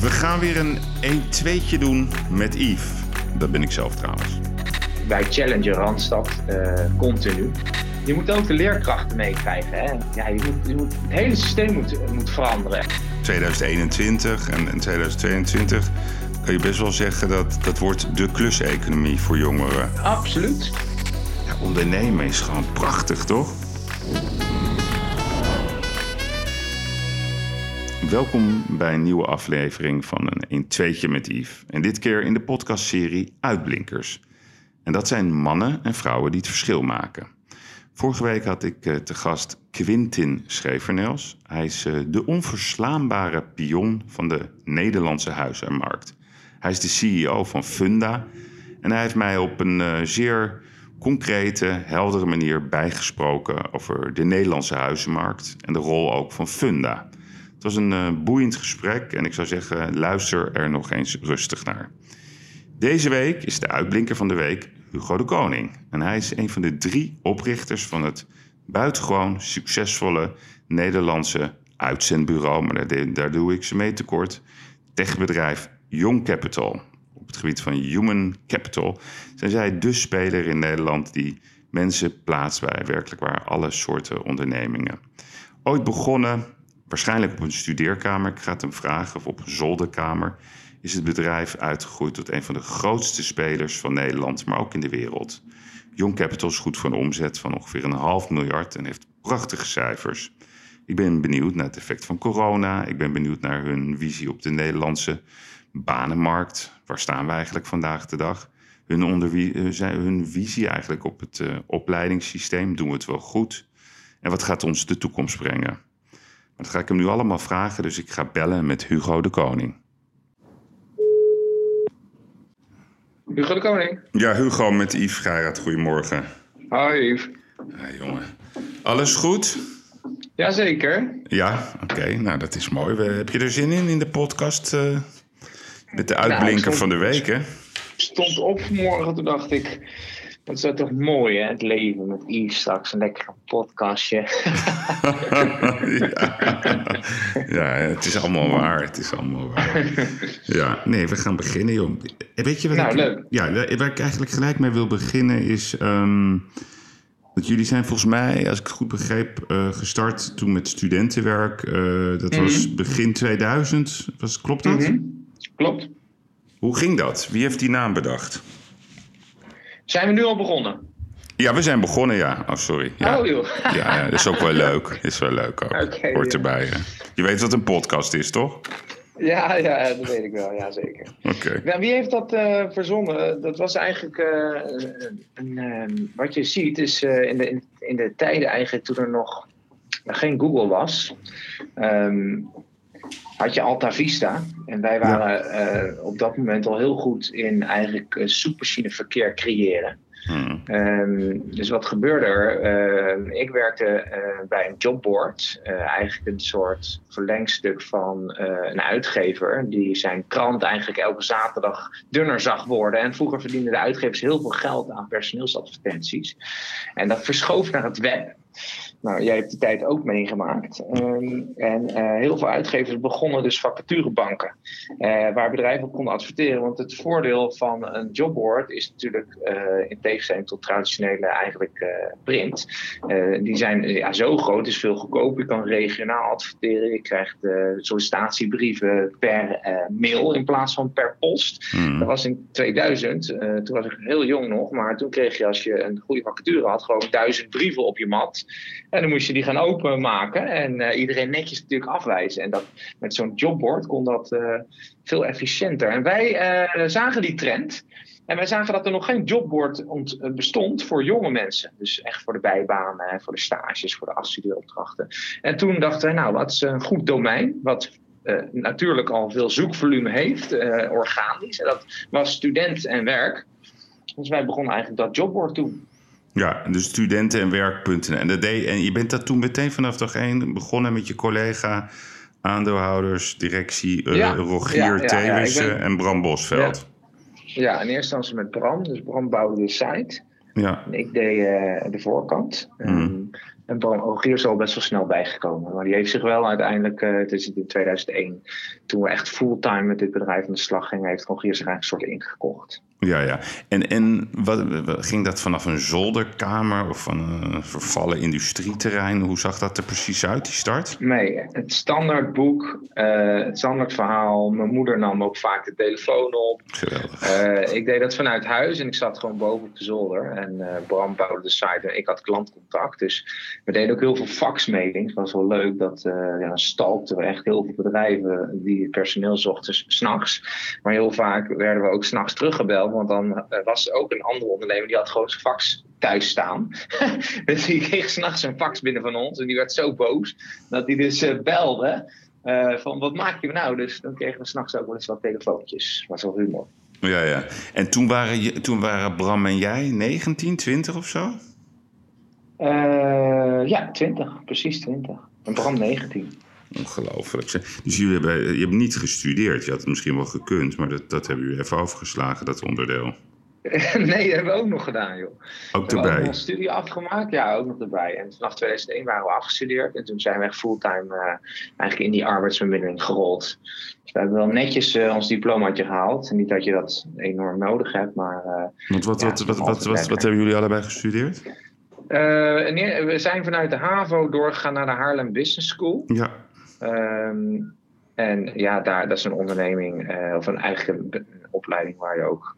We gaan weer een 1-2'tje doen met Yves. Dat ben ik zelf trouwens. Wij challengen Randstad uh, continu. Je moet ook de leerkrachten meekrijgen. Hè? Ja, je moet, je moet, het hele systeem moet, moet veranderen. 2021 en, en 2022 kan je best wel zeggen dat dat wordt de kluseconomie voor jongeren. Absoluut. Ja, ondernemen is gewoon prachtig, toch? Welkom bij een nieuwe aflevering van een 1 2 met Yves. En dit keer in de podcastserie Uitblinkers. En dat zijn mannen en vrouwen die het verschil maken. Vorige week had ik uh, te gast Quintin Schevernels. Hij is uh, de onverslaanbare pion van de Nederlandse huizenmarkt. Hij is de CEO van Funda. En hij heeft mij op een uh, zeer concrete, heldere manier bijgesproken over de Nederlandse huizenmarkt en de rol ook van Funda. Het was een uh, boeiend gesprek en ik zou zeggen, luister er nog eens rustig naar. Deze week is de uitblinker van de week Hugo de Koning. En hij is een van de drie oprichters van het buitengewoon succesvolle Nederlandse uitzendbureau, maar daar, daar doe ik ze mee tekort, techbedrijf Young Capital. Op het gebied van human capital zijn zij de speler in Nederland die mensen plaatst bij werkelijk waar alle soorten ondernemingen. Ooit begonnen waarschijnlijk op een studeerkamer, ik ga het hem vragen, of op een zolderkamer, is het bedrijf uitgegroeid tot een van de grootste spelers van Nederland, maar ook in de wereld. Young Capital is goed voor een omzet van ongeveer een half miljard en heeft prachtige cijfers. Ik ben benieuwd naar het effect van corona. Ik ben benieuwd naar hun visie op de Nederlandse banenmarkt. Waar staan we eigenlijk vandaag de dag? Hun, hun visie eigenlijk op het uh, opleidingssysteem. Doen we het wel goed? En wat gaat ons de toekomst brengen? Dat ga ik hem nu allemaal vragen, dus ik ga bellen met Hugo de Koning. Hugo de Koning. Ja, Hugo met Yves Geiraat. Goedemorgen. Hoi Yves. Hi jongen. Alles goed? Jazeker. Ja, oké. Nou, dat is mooi. Heb je er zin in, in de podcast uh, met de uitblinker nou, van de week, hè? stond op vanmorgen, toen dacht ik... Dat is toch mooi, hè? Het leven met Yves straks. Een lekker podcastje. ja. ja. het is allemaal waar. Het is allemaal waar. Ja, nee, we gaan beginnen, joh. Weet je wat nou, ik... leuk. Ja, waar ik eigenlijk gelijk mee wil beginnen is... Um, dat jullie zijn volgens mij, als ik het goed begreep, uh, gestart toen met studentenwerk. Uh, dat mm -hmm. was begin 2000. Was, klopt dat? Mm -hmm. Klopt. Hoe ging dat? Wie heeft die naam bedacht? Zijn we nu al begonnen? Ja, we zijn begonnen, ja. Oh, sorry. Ja. Oh, joh. Ja, ja, dat is ook wel leuk. is wel leuk ook. Okay, Hoort erbij. Hè? Je weet wat een podcast is, toch? Ja, ja, dat weet ik wel. Ja, zeker. Oké. Nou, wie heeft dat uh, verzonnen? Dat was eigenlijk... Uh, een, een, wat je ziet is uh, in, de, in, in, de tijden eigenlijk toen er nog geen Google was... Um, had je Alta Vista. En wij waren ja. uh, op dat moment al heel goed in eigenlijk uh, zoekmachineverkeer creëren. Hmm. Um, dus wat gebeurde er? Uh, ik werkte bij een jobboard. eigenlijk een soort verlengstuk van een uitgever. Die zijn krant eigenlijk elke zaterdag dunner zag worden. En vroeger verdienden de uitgevers heel veel geld aan personeelsadvertenties. En dat verschoof naar het web. Nou, jij hebt die tijd ook meegemaakt. Um, en uh, heel veel uitgevers begonnen dus vacaturebanken. Uh, waar bedrijven op konden adverteren. Want het voordeel van een jobboard is natuurlijk, uh, in tegenstelling tot traditionele eigenlijk print. die zijn ja, zo groot, is veel goedkoper. Je kan regionaal adverteren. Je krijgt sollicitatiebrieven per mail in plaats van per post. Mm. Dat was in 2000. toen was ik heel jong nog. Maar toen kreeg je als je een goede vacature had, gewoon duizend brieven op je mat. En dan moest je die gaan openmaken en uh, iedereen netjes natuurlijk afwijzen. En dat, met zo'n jobboard kon dat uh, veel efficiënter. En wij uh, zagen die trend. En wij zagen dat er nog geen jobboard bestond voor jonge mensen. Dus echt voor de bijbanen, voor de stages, voor de afstudeeropdrachten. En toen dachten we, nou, wat is een goed domein? Wat natuurlijk al veel zoekvolume heeft, organisch. En dat was student en werk. Dus wij begonnen eigenlijk dat jobboard toen. Ja, dus studenten en werk.nl. En, en je bent dat toen meteen vanaf dag één begonnen met je collega, aandeelhouders, directie, uh, ja, Rogier ja, ja, Thewissen ben... en Bram Bosveld. Ja. in eerste instantie met Bram. Dus Bram bouwde de site. Ja. En ik deed uh, de voorkant. Mm. En Bram Ogier is al best wel snel bijgekomen. Maar die heeft zich wel uiteindelijk, uh, het is in 2001, toen we echt fulltime met dit bedrijf aan de slag gingen, heeft Ogier zich eigenlijk een soort ingekocht. Ja, ja. En, en wat, ging dat vanaf een zolderkamer of van een vervallen industrieterrein? Hoe zag dat er precies uit, die start? Nee, het standaardboek, uh, het standaardverhaal. Mijn moeder nam ook vaak de telefoon op. Geweldig. Uh, ik deed dat vanuit huis en ik zat gewoon boven op de zolder. En uh, Bram bouwde de site en ik had klantcontact. Dus we deden ook heel veel faxmailings. Het was wel leuk. Dat, ja, dan stalkten we echt heel veel bedrijven die personeel zochten s'nachts. Maar heel vaak werden we ook s'nachts teruggebeld want dan uh, was er ook een andere ondernemer die had gewoon zijn fax thuis staan. dus die kreeg s'nachts een fax binnen van ons en die werd zo boos dat hij dus uh, belde. Uh, van wat maak je nou? Dus dan kregen we s'nachts ook wel eens wat telefoontjes. Was wel humor. Ja, ja. En toen waren, je, toen waren Bram en jij 19, 20 of zo? ja, 20. Precies 20. En Bram 19. Ongelooflijk. Dus jullie hebben, je hebt niet gestudeerd. Je had het misschien wel gekund, maar dat, dat hebben jullie even overgeslagen, dat onderdeel. nee, dat hebben we ook nog gedaan, joh. Ook we erbij? hebben een studie afgemaakt, ja, ook nog erbij. En vanaf 2001 waren we afgestudeerd. En toen zijn we echt fulltime uh, eigenlijk in die arbeidsbemiddeling gerold. Dus we hebben wel netjes uh, ons diplomaatje gehaald. Niet dat je dat enorm nodig hebt, maar... Uh, Want wat, ja, wat, wat, wat, wat, wat hebben jullie allebei gestudeerd? we zijn vanuit de HAVO doorgegaan naar de Haarlem Business School. Ja. Um, en ja, daar, dat is een onderneming, uh, of een eigen opleiding waar je ook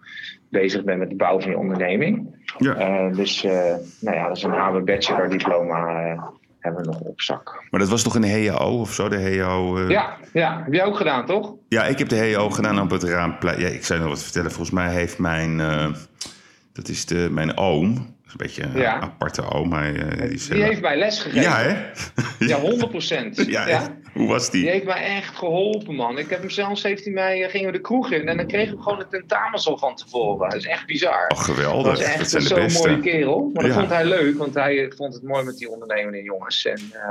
bezig bent met de bouw van je onderneming. Ja. Uh, dus uh, nou ja, dat is een HAVO bachelor diploma hebben we nog op zak. Maar dat was toch een HAO of zo, de HAO? Ja, ja, heb jij ook gedaan, toch? Ja, ik heb de HAO gedaan op het Raamplein. Ja, ik zou nog wat vertellen. Volgens mij heeft mijn, dat is de, mijn oom, een beetje een Ja. aparte oom. Hij, uh, die, is heeft mij les gegeven. Ja, hè? Ja, 100 procent. Ja, echt? Hoe was Die die? heeft mij echt geholpen, man. Ik heb hem zelfs, heeft hij mij, eh, gingen we de kroeg in en dan kregen we gewoon een tentamens al van tevoren. Dat is echt bizar. Oh, dat geweldig. echt Dat zijn de zo'n beste. mooie kerel. Maar dat vond hij leuk, want hij vond het mooi met die ondernemende jongens. En eh,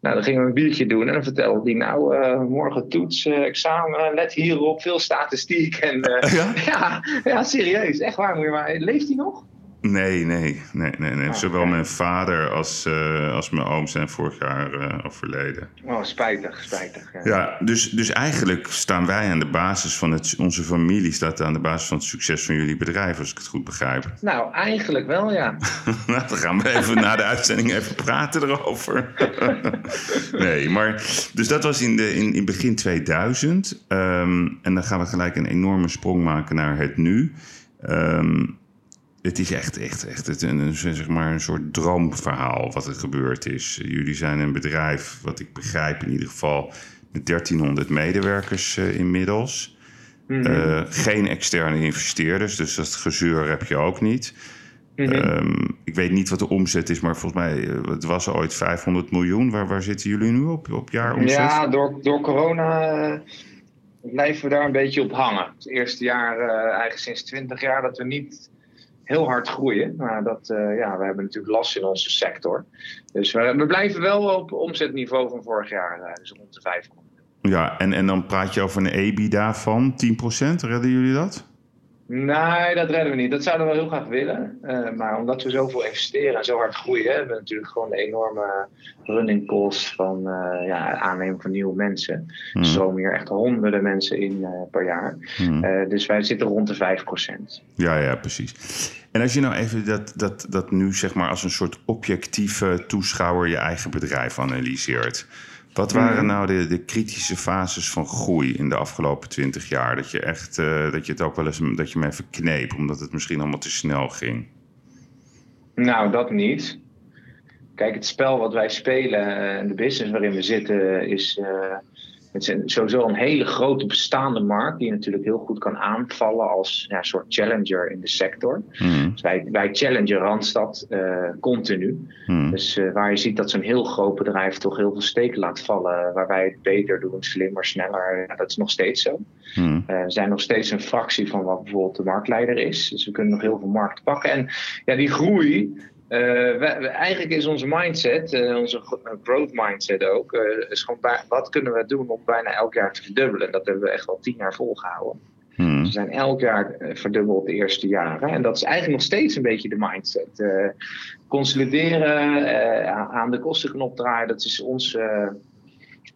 nou, dan gingen we een biertje doen en dan vertelde hij, nou, eh, morgen toets, eh, examen, let hierop, veel statistiek. En eh, Ja? ja, ja, serieus, echt waar. Moet je maar, leeft hij nog? Nee, nee, nee, nee. nee. Oh, Zowel mijn vader als, eh, als mijn oom zijn vorig jaar eh, overleden. Oh, spijtig, spijtig. Ja. Ja, dus, dus eigenlijk staan wij aan de basis van het... Onze familie staat aan de basis van het succes van jullie bedrijf, als ik het goed begrijp. Nou, eigenlijk wel, ja. Nou, dan gaan we even na de uitzending even praten erover. nee, maar... Dus dat was in, de, in, in begin 2000. Ehm, en dan gaan we gelijk een enorme sprong maken naar het nu. Ehm, het is echt, echt, echt het, een, een, zeg maar een soort droomverhaal wat er gebeurd is. Jullie zijn een bedrijf, wat ik begrijp in ieder geval... met 1300 medewerkers eh, inmiddels. Mhm. Eh, geen externe investeerders, dus dat gezeur heb je ook niet. Mhm. Ehm, ik weet niet wat de omzet is, maar volgens mij eh, het was ooit 500 miljoen. Waar, waar zitten jullie nu op, op jaaromzet? Ja, door, door corona blijven we daar een beetje op hangen. Het eerste jaar, eigenlijk sinds 20 jaar, dat we niet heel hard groeien. Maar dat, eh, ja, we hebben natuurlijk last in onze sector. Dus we, we blijven wel op omzetniveau van vorig jaar, eh, dus rond de 500. Ja, en, en dan praat je over een EBITDA van 10%. Redden jullie dat? Nee, dat redden we niet. Dat zouden we heel graag willen. Eh, maar omdat we zoveel investeren en zo hard groeien, hebben we natuurlijk gewoon de enorme running costs van eh, ja, aannemen van nieuwe mensen. Er Hmm. stromen hier echt honderden mensen in eh, per jaar. Hmm. Dus wij zitten rond de 5%. Ja, ja, precies. En als je nou even dat, dat, dat nu zeg maar als een soort objectieve toeschouwer je eigen bedrijf analyseert. Wat waren Mhm. nou de, de kritische fases van groei in de afgelopen twintig jaar? Dat je echt, eh, dat je het ook wel eens, dat je me even kneep, omdat het misschien allemaal te snel ging. Nou, dat niet. Kijk, het spel wat wij spelen en de business waarin we zitten is. eh, het is een- sowieso een hele grote bestaande markt die je natuurlijk heel goed kan aanvallen als ja, een soort challenger in de sector. Hmm. Dus wij, wij challengen Randstad eh, continu. Hmm. Dus eh, waar je ziet dat zo'n heel groot bedrijf toch heel veel steken laat vallen, waar wij het beter doen, slimmer, sneller, ja, dat is nog steeds zo. Hmm. Eh, we zijn nog steeds een fractie van wat bijvoorbeeld de marktleider is. Dus we kunnen nog heel veel markt pakken. En ja, die groei. Eh, we- we- eigenlijk is onze mindset, eh, onze eh, growth mindset ook, is gewoon bij- wat kunnen we doen om bijna elk jaar te verdubbelen. En dat hebben we echt al tien jaar volgehouden. Hmm. Dus zijn elk jaar verdubbeld de eerste jaren. En dat is eigenlijk nog steeds een beetje de mindset. consolideren, aan de kostenknop draaien, dat is ons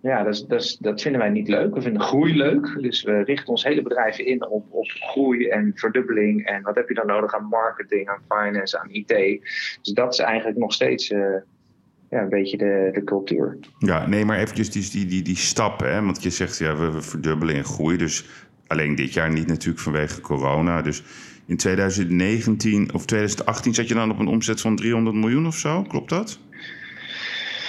ja, dat, dat, vinden wij niet leuk. We vinden groei leuk. Dus we richten ons hele bedrijf in op, op groei en verdubbeling. En wat heb je dan nodig aan marketing, aan finance, aan IT? Dus dat is eigenlijk nog steeds uh, ja, een beetje de, de cultuur. Ja, nee, maar eventjes die, die, die, die stappen. Hè? Want je zegt, ja, we, we verdubbelen en groei. Dus alleen dit jaar niet natuurlijk vanwege corona. Dus in 2019 of 2018 zat je dan op een omzet van 300 miljoen of zo. Klopt dat?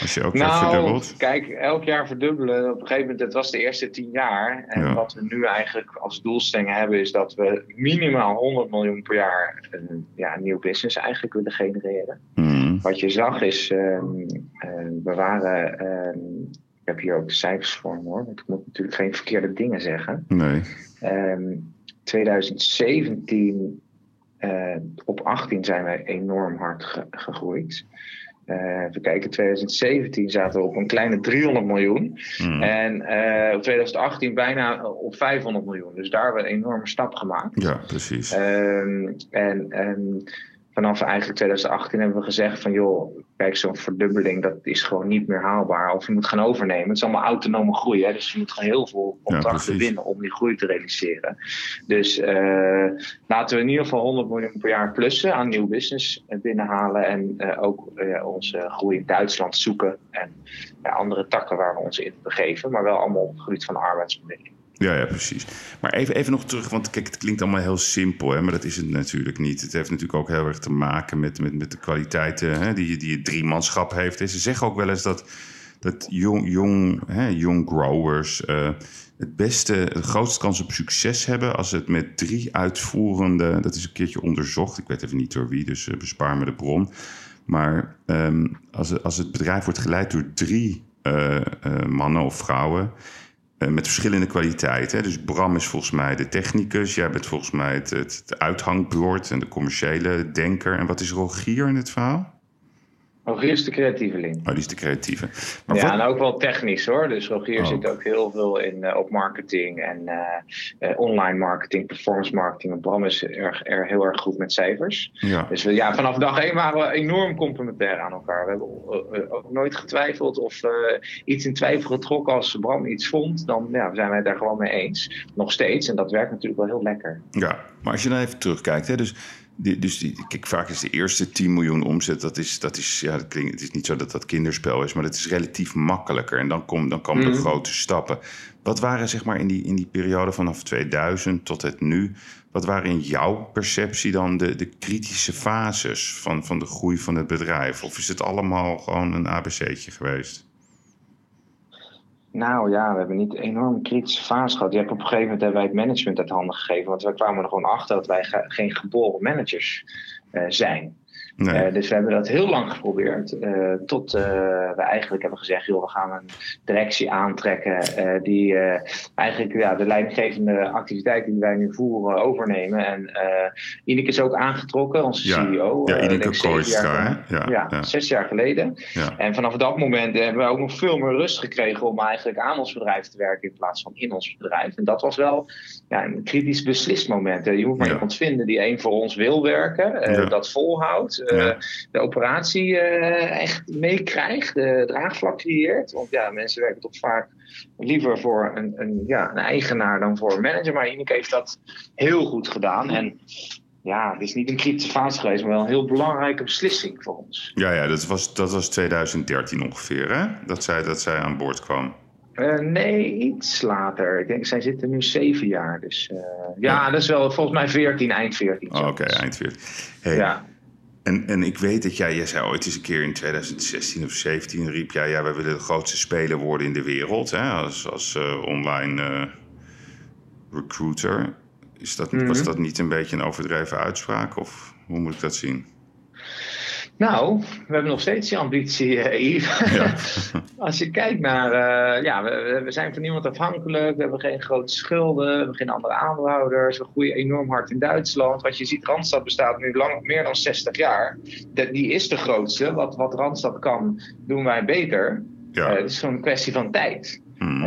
Als je elk jaar nou, verdubbelt? Kijk, elk jaar verdubbelen. Op een gegeven moment, het was de eerste tien jaar. En wat we nu eigenlijk als doelstelling hebben, is dat we minimaal 100 miljoen per jaar een ja, nieuw business eigenlijk willen genereren. Hmm. Wat je zag is, um, we waren. Um, ik heb hier ook de cijfers voor hoor. Want ik moet natuurlijk geen verkeerde dingen zeggen. Nee. 2017 uh, eh, op 18 zijn wij enorm hard gegroeid. Uh, even kijken, 2017 zaten we op een kleine 300 miljoen. Hmm. En uh, op 2018 bijna op 500 miljoen. Dus daar hebben we een enorme stap gemaakt. Ja, precies. Uh, en, en vanaf eigenlijk 2018 hebben we gezegd van joh, kijk, zo'n verdubbeling dat is gewoon niet meer haalbaar. Of je moet gaan overnemen. Het is allemaal autonome groei. Hè? Dus je moet gewoon heel veel contracten winnen om die groei te realiseren. Dus uh, laten we in ieder geval 100 miljoen per jaar plussen aan nieuw business binnenhalen. En uh, ook uh, onze groei in Duitsland zoeken. En andere takken waar we ons in begeven. Maar wel allemaal op het gebied van arbeidsbemiddeling. Ja, ja, precies. Maar even, even nog terug, want kijk, het klinkt allemaal heel simpel, hè, maar dat is het natuurlijk niet. Het heeft natuurlijk ook heel erg te maken met, met, met de kwaliteiten hè, die, die het driemanschap heeft. Ze zeggen ook wel eens dat, dat jong, jong, hè, young growers uh, het beste, de grootste kans op succes hebben als het met drie uitvoerende, dat is een keertje onderzocht, ik weet even niet door wie, dus uh, bespaar me de bron. Maar um, als, als het bedrijf wordt geleid door drie uh, mannen of vrouwen eh, met verschillende kwaliteiten. Dus Bram is volgens mij de technicus. Jij bent volgens mij het, het, het uithangbord en de commerciële denker. En wat is Rogier in dit verhaal? Rogier is de creatieveling. Oh, die is de creatieve. Maar ja, en ook wel technisch hoor. Dus Rogier zit ook heel veel in uh, op marketing en uh, online marketing, performance marketing. En Bram is erg, er heel erg goed met cijfers. Ja. Dus we, ja, vanaf dag één waren we enorm complementair aan elkaar. We hebben ook nooit getwijfeld of iets in twijfel getrokken. Als Bram iets vond, dan ja, zijn wij het daar gewoon mee eens. Nog steeds. En dat werkt natuurlijk wel heel lekker. Ja, maar als je dan even terugkijkt. Hè, dus die, dus die, kijk, vaak is de eerste 10 miljoen omzet, dat is, dat is, ja, dat klinkt, het is niet zo dat dat kinderspel is, maar het is relatief makkelijker. En dan, kom, dan komen mm. de mhm. grote stappen. Wat waren zeg maar in die, in die periode vanaf 2000 tot het nu, wat waren in jouw perceptie dan de, de kritische fases van, van de groei van het bedrijf? Of is het allemaal gewoon een ABC'tje geweest? Nou ja, we hebben niet een enorm kritische fase gehad. Je hebt op een gegeven moment hebben wij het management uit handen gegeven. Want wij kwamen er gewoon achter dat wij geen geboren managers uh, zijn. Eh, dus we hebben dat heel lang geprobeerd. Uh, tot uh, we eigenlijk hebben gezegd: joh, we gaan een directie aantrekken. die eigenlijk ja, de leidinggevende activiteiten die wij nu voeren overnemen. En Ineke is ook aangetrokken, onze CEO. Ja, Ineke Kooistra. Ja, ja, ja, zes jaar geleden. En vanaf dat moment hebben we ook nog veel meer rust gekregen om eigenlijk aan ons bedrijf te werken in plaats van in ons bedrijf. En dat was wel ja, een kritisch beslismoment. Je moet maar iemand vinden die één voor ons wil werken, dat volhoudt. Eh, de operatie eh, echt meekrijgt, de draagvlak creëert. Want ja, mensen werken toch vaak liever voor een, een, ja, een eigenaar dan voor een manager. Maar Ineke heeft dat heel goed gedaan. En ja, het is niet een kritische fase geweest, maar wel een heel belangrijke beslissing voor ons. Ja, ja dat, was, dat was 2013 ongeveer, hè? Dat zij, dat zij aan boord kwam. Uh, nee, iets later. Ik denk, zij zitten nu zeven jaar. Dus uh, ja, dat is wel volgens mij 14, eind 14. Oh, Oké, eind 14. Hey, ja. En, en ik weet dat jij, jij zei ooit eens een keer in 2016 of 17 riep jij, ja, wij willen de grootste speler worden in de wereld, hè, als, als uh, online uh, recruiter. Is dat, mm -hmm. Was dat niet een beetje een overdreven uitspraak of hoe moet ik dat zien? Nou, we hebben nog steeds die ambitie, uh, Yves. Ja. Als je kijkt naar, uh, ja, we, we, zijn van niemand afhankelijk, we hebben geen grote schulden, we hebben geen andere aandeelhouders, we groeien enorm hard in Duitsland. Wat je ziet, Randstad bestaat nu lang, meer dan 60 jaar. Dat, die is de grootste. Wat, wat Randstad kan, doen wij beter. Ja. Uh, het is gewoon een kwestie van tijd. Mm.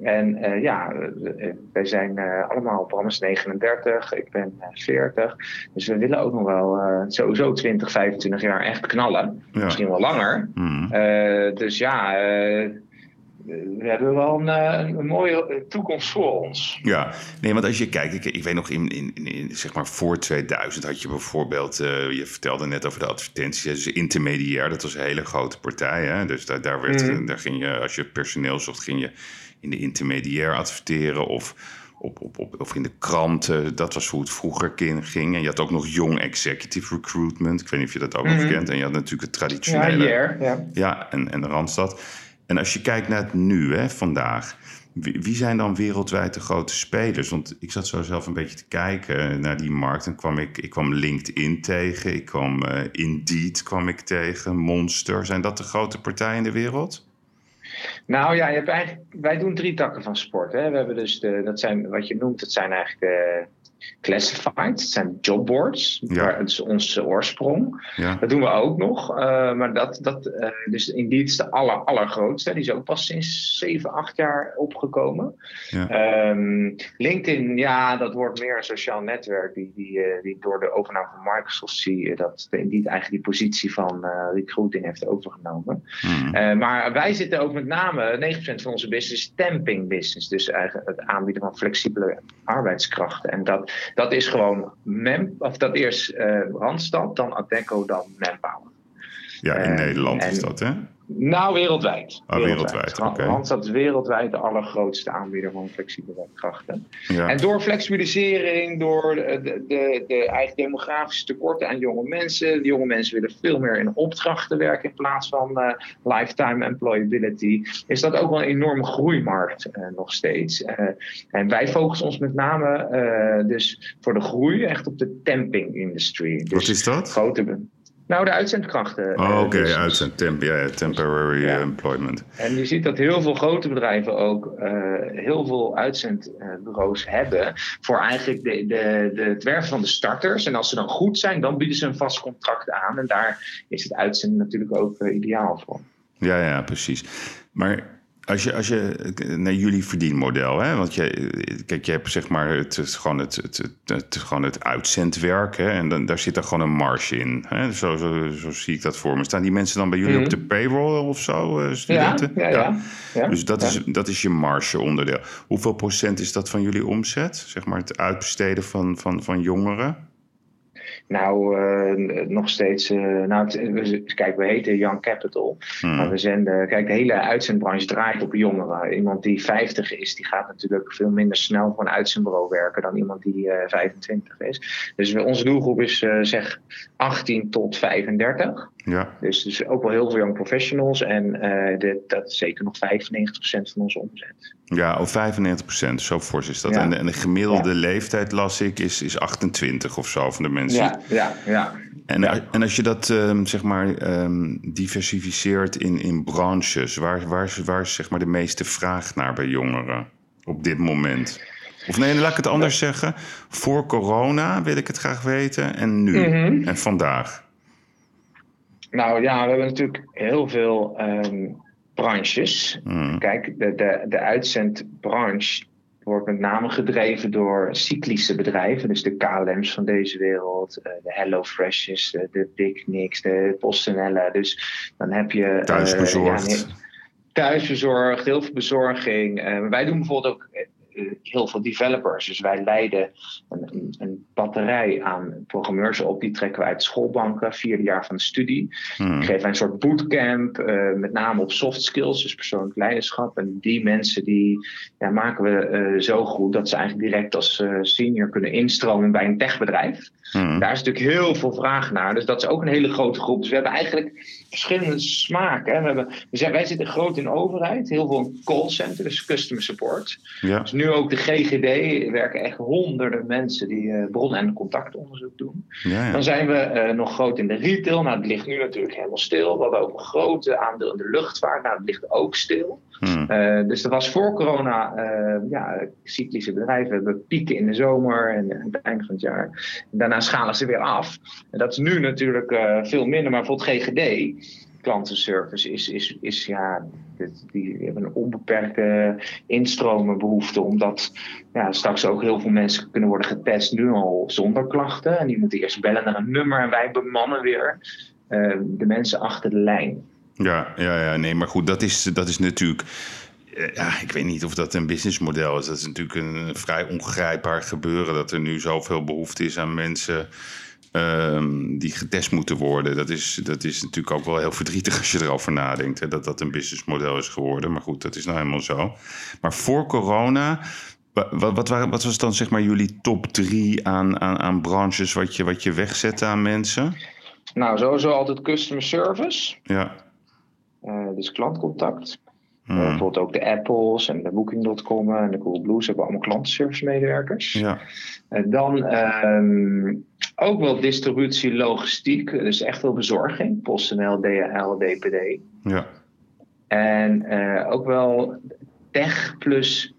en uh, ja, wij zijn uh, allemaal, Bram is 39, ik ben 40. Dus we willen ook nog wel sowieso 20, 25 jaar echt knallen. Ja. Misschien wel langer. Mm. dus ja, we hebben wel een, eh, een, mooie toekomst voor ons. Ja, nee, want als je kijkt, ik, ik weet nog in, in, in, zeg maar voor 2000 had je bijvoorbeeld, uh, je vertelde net over de advertenties, dus intermediair, dat was een hele grote partij. Hè? Dus daar, daar, werd, mm. daar ging je, als je personeel zocht, ging je in de intermediair adverteren of, op, op, op, of in de kranten. Dat was hoe het vroeger ging. En je had ook nog Young Executive Recruitment. Ik weet niet of je dat ook nog mm. kent. En je had natuurlijk het traditionele. Ja, ja. ja en, en de Randstad. En als je kijkt naar het nu, hè, vandaag, wie, zijn dan wereldwijd de grote spelers? Want ik zat zo zelf een beetje te kijken naar die markt. En kwam ik, ik kwam LinkedIn tegen, ik kwam uh, Indeed kwam ik tegen, Monster. Zijn dat de grote partijen in de wereld? Nou ja, je hebt eigenlijk, wij doen drie takken van sport. Hè. We hebben dus de, dat zijn wat je noemt, dat zijn eigenlijk classified. Het zijn jobboards. Ja. Dat is onze oorsprong. Ja. Dat doen we ook nog. Uh, maar dat, dat uh, dus Indeed is de aller, allergrootste. Die is ook pas sinds 7, 8 jaar opgekomen. Ja. Um, LinkedIn, ja, dat wordt meer een sociaal netwerk. Die, die, uh, die door de overname van Microsoft zie je dat Indeed eigenlijk die positie van recruiting heeft overgenomen. Hmm. maar wij zitten ook met name, 9% van onze business temping business. Dus eigenlijk het aanbieden van flexibele arbeidskrachten. En dat, dat is gewoon mem, of dat eerst uh, Randstad, dan Adecco, dan Manpower. Ja, in uh, Nederland is dat, hè? Nou, wereldwijd. Oh, wereldwijd, oké. Okay. Randstad is wereldwijd de allergrootste aanbieder van flexibele krachten. Ja. En door flexibilisering, door de, de, de, eigen demografische tekorten aan jonge mensen. De jonge mensen willen veel meer in opdrachten werken in plaats van uh, lifetime employability. Is dat ook wel een enorme groeimarkt uh, nog steeds. Uh, en wij focussen ons met name dus voor de groei echt op de temping industry. Dus Wat is dat? Grote, nou, de uitzendkrachten. Oh, oké, okay. dus, uitzend, temp, temporary ja. employment. En je ziet dat heel veel grote bedrijven ook uh, heel veel uitzendbureaus hebben voor eigenlijk de, de, de, het werven van de starters. En als ze dan goed zijn, dan bieden ze een vast contract aan. En daar is het uitzenden natuurlijk ook uh, ideaal voor. Ja, ja, precies. Maar als je, als je naar jullie verdienmodel, hè, want je, kijk, je hebt zeg maar het, het gewoon, het, het, het, gewoon het uitzendwerk hè, en dan, daar zit er gewoon een marge in. Hè, zo, zo, zo zie ik dat voor me. Staan die mensen dan bij jullie op de mhm. payroll of zo, uh, studenten? Ja, ja, ja. ja. Dus dat, Is, dat is je marge onderdeel. Hoeveel procent is dat van jullie omzet? Zeg maar het uitbesteden van, van, van jongeren? Nou, uh, nog steeds. Uh, nou, kijk, we heten Young Capital. Hmm. Maar we zenden. Kijk, de hele uitzendbranche draait op jongeren. Iemand die 50 is, die gaat natuurlijk veel minder snel voor een uitzendbureau werken dan iemand die uh, 25 is. Dus we, onze doelgroep is zeg 18 tot 35. Ja. Dus, dus ook wel heel veel young professionals. En de, dat is zeker nog 95% van onze omzet. Ja, of 95%, zo fors is dat. En, de, en, de, gemiddelde leeftijd, las ik, is, is 28 of zo van de mensen. Ja, ja, ja. En, en als je dat um, zeg maar um, diversificeert in, in branches, waar, waar, waar is zeg maar de meeste vraag naar bij jongeren op dit moment? Of nee, laat ik het anders zeggen. Voor corona wil ik het graag weten en nu mm -hmm. en vandaag. Nou ja, we hebben natuurlijk heel veel um, branches. Mm. Kijk, de, de, de uitzendbranche wordt met name gedreven door cyclische bedrijven. Dus de KLM's van deze wereld, eh, de HelloFreshes, de, de Picnics, de PostNL. Dus dan heb je... Thuisbezorgd. Uh, ja, thuisbezorgd, heel veel bezorging. Uh, wij doen bijvoorbeeld ook eh, heel veel developers. Dus wij leiden een, een, een, batterij aan programmeurs op. Die trekken we uit schoolbanken, vierde jaar van de studie. Hmm. Die geven een soort bootcamp, uh, met name op soft skills, dus persoonlijk leiderschap. En die mensen die ja, maken we uh, zo goed dat ze eigenlijk direct als uh, senior kunnen instromen bij een techbedrijf. Hmm. Daar is natuurlijk heel veel vraag naar. Dus dat is ook een hele grote groep. Dus we hebben eigenlijk verschillende smaken. We hebben, we zijn, wij zitten groot in overheid, heel veel in callcenter, dus customer support. Ja. Dus nu ook de GGD werken echt honderden mensen die en contactonderzoek doen. Ja, ja. Dan zijn we uh, nog groot in de retail. Nou, dat ligt nu natuurlijk helemaal stil. We hadden ook een grote aandeel in de luchtvaart. Nou, dat ligt ook stil. Hmm. Uh, dus dat was voor corona, ja, cyclische bedrijven hebben pieken in de zomer en aan het eind van het jaar. En daarna schalen ze weer af. En dat is nu natuurlijk veel minder, maar bijvoorbeeld GGD klantenservice is, is, is ja, die hebben een onbeperkte instromenbehoefte, omdat ja, straks ook heel veel mensen kunnen worden getest nu al zonder klachten. En die moeten eerst bellen naar een nummer en wij bemannen weer uh, de mensen achter de lijn. Ja, ja, ja, nee, maar goed, dat is, dat is natuurlijk. Eh, ja, ik weet niet of dat een businessmodel is. Dat is natuurlijk een vrij ongrijpbaar gebeuren. Dat er nu zoveel behoefte is aan mensen um, die getest moeten worden. Dat is, dat is natuurlijk ook wel heel verdrietig als je erover nadenkt. Hè, dat dat een businessmodel is geworden. Maar goed, dat is nou helemaal zo. Maar voor corona. Wat, wat, wat was dan zeg maar jullie top drie aan, aan, aan branches wat je, wat je wegzette aan mensen? Nou, sowieso altijd customer service. Ja. Uh, dus klantcontact. Hmm. Uh, bijvoorbeeld ook de Apples en de Booking.com en de Coolblues hebben allemaal klantenservice medewerkers. Ja. Dan um, ook wel distributie, logistiek, dus echt wel bezorging. PostNL, DHL, DPD. Ja. En uh, ook wel tech plus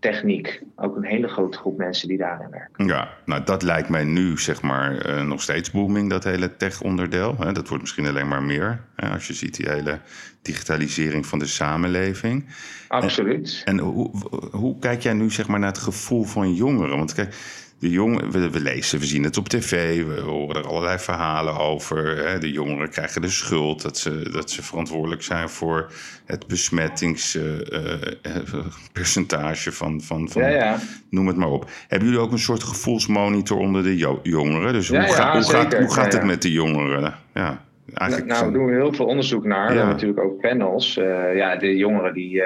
techniek. Ook een hele grote groep mensen die daarin werken. Ja, nou dat lijkt mij nu zeg maar uh, nog steeds booming, dat hele tech-onderdeel. Dat wordt misschien alleen maar meer hè, als je ziet die hele digitalisering van de samenleving. Absoluut. En, en hoe, hoe kijk jij nu zeg maar naar het gevoel van jongeren? Want kijk, de jongeren, we, we, lezen, we zien het op tv, we horen er allerlei verhalen over. Hè. De jongeren krijgen de schuld dat ze, dat ze verantwoordelijk zijn voor het besmettingspercentage uh, van, van, van ja, ja. noem het maar op. Hebben jullie ook een soort gevoelsmonitor onder de jongeren? Dus hoe, ga, hoe gaat, hoe gaat het met de jongeren? Ja. Eigenlijk nou, nou, doen we heel veel onderzoek naar. We hebben natuurlijk ook panels. Uh, ja, de jongeren die,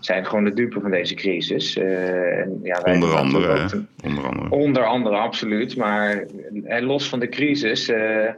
zijn gewoon de dupe van deze crisis. Uh, en, ja, wij onder, andere, te, onder andere. Onder andere, absoluut. Maar en los van de crisis, uh,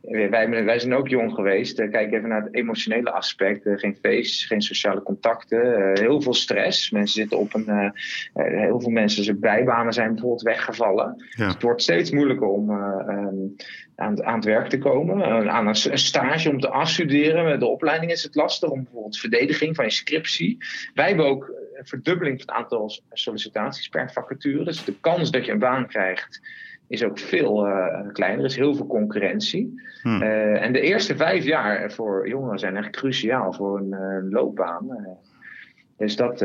wij, wij zijn ook jong geweest. Uh, kijk even naar het emotionele aspect. geen feest, geen sociale contacten, heel veel stress. Mensen zitten op een. heel veel mensen, zijn bijbanen zijn bijvoorbeeld weggevallen. Ja. Dus het wordt steeds moeilijker om um, aan, aan, het werk te komen. aan een, een, stage om te afstuderen. Met de opleiding is het lastig. Om bijvoorbeeld verdediging van je scriptie. Wij hebben ook een verdubbeling van het aantal sollicitaties per vacature. Dus de kans dat je een baan krijgt is ook veel uh, kleiner. Er is heel veel concurrentie. Hmm. Uh, en de eerste vijf jaar voor jongeren zijn echt cruciaal voor een uh, loopbaan. dus dat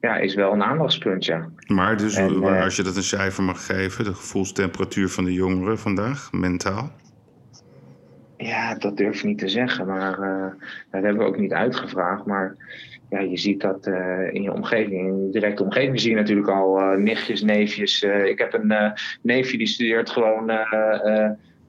ja, is wel een aandachtspunt, ja. Maar dus, en, als je dat een cijfer mag geven, de gevoelstemperatuur van de jongeren vandaag, mentaal? Ja, dat durf ik niet te zeggen, maar dat hebben we ook niet uitgevraagd. Maar ja, je ziet dat uh, in je omgeving, in je directe omgeving zie je natuurlijk al uh, nichtjes, neefjes. Uh, ik heb een neefje die studeert gewoon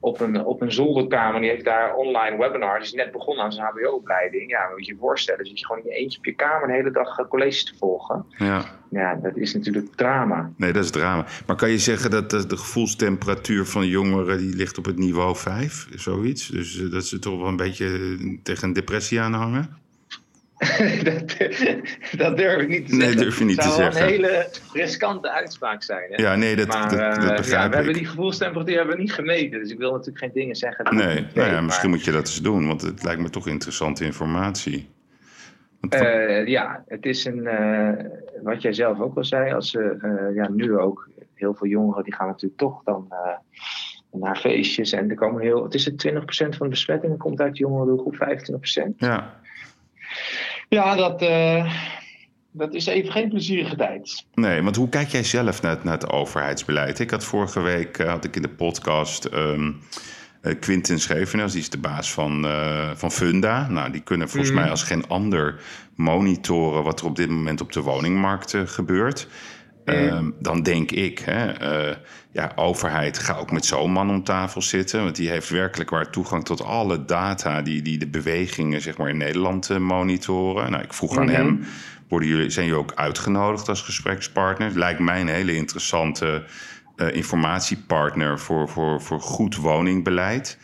op, een, op een zolderkamer. Die heeft daar online webinar. Die is net begonnen aan zijn HBO-opleiding. Ja, moet je je voorstellen. Zit je gewoon in je eentje op je kamer de hele dag colleges te volgen. Ja. ja, dat is natuurlijk drama. Nee, dat is drama. Maar kan je zeggen dat de, de gevoelstemperatuur van jongeren die ligt op het niveau 5, zoiets? Dus dat ze toch wel een beetje tegen een depressie aanhangen? dat, dat, durf ik niet te nee, zeggen. durf je niet het zou te zeggen. een hele riskante uitspraak zijn. Hè? Ja, nee, dat, maar, dat, dat, uh, begrijp ja, we hebben die gevoelstemperatuur hebben we niet gemeten. Dus ik wil natuurlijk geen dingen zeggen. Nee, nee nou ja, misschien moet je dat eens doen. Want het lijkt me toch interessante informatie. Uh, ja, het is een... Uh, wat jij zelf ook al zei. Als ze ja, nu ook... Heel veel jongeren die gaan natuurlijk toch dan naar feestjes. En er komen heel... Het is het 20% van de besmettingen komt uit de jongerengroep, 25%. Ja. Ja, dat, uh, dat is even geen plezierige tijd. Nee, want hoe kijk jij zelf naar het, naar het overheidsbeleid? Ik had vorige week uh, had ik in de podcast um, uh, Quintin Schevenes, die is de baas van, van Funda. Nou, die kunnen volgens mm. mij als geen ander monitoren wat er op dit moment op de woningmarkt gebeurt. Uh, dan denk ik, hè, uh, ja, overheid, ga ook met zo'n man om tafel zitten. Want die heeft werkelijk waar toegang tot alle data die, die de bewegingen zeg maar, in Nederland uh, monitoren. Nou, ik vroeg mm -hmm. aan hem, worden jullie, zijn jullie ook uitgenodigd als gesprekspartner? Lijkt mij een hele interessante uh, informatiepartner voor, voor, voor goed woningbeleid.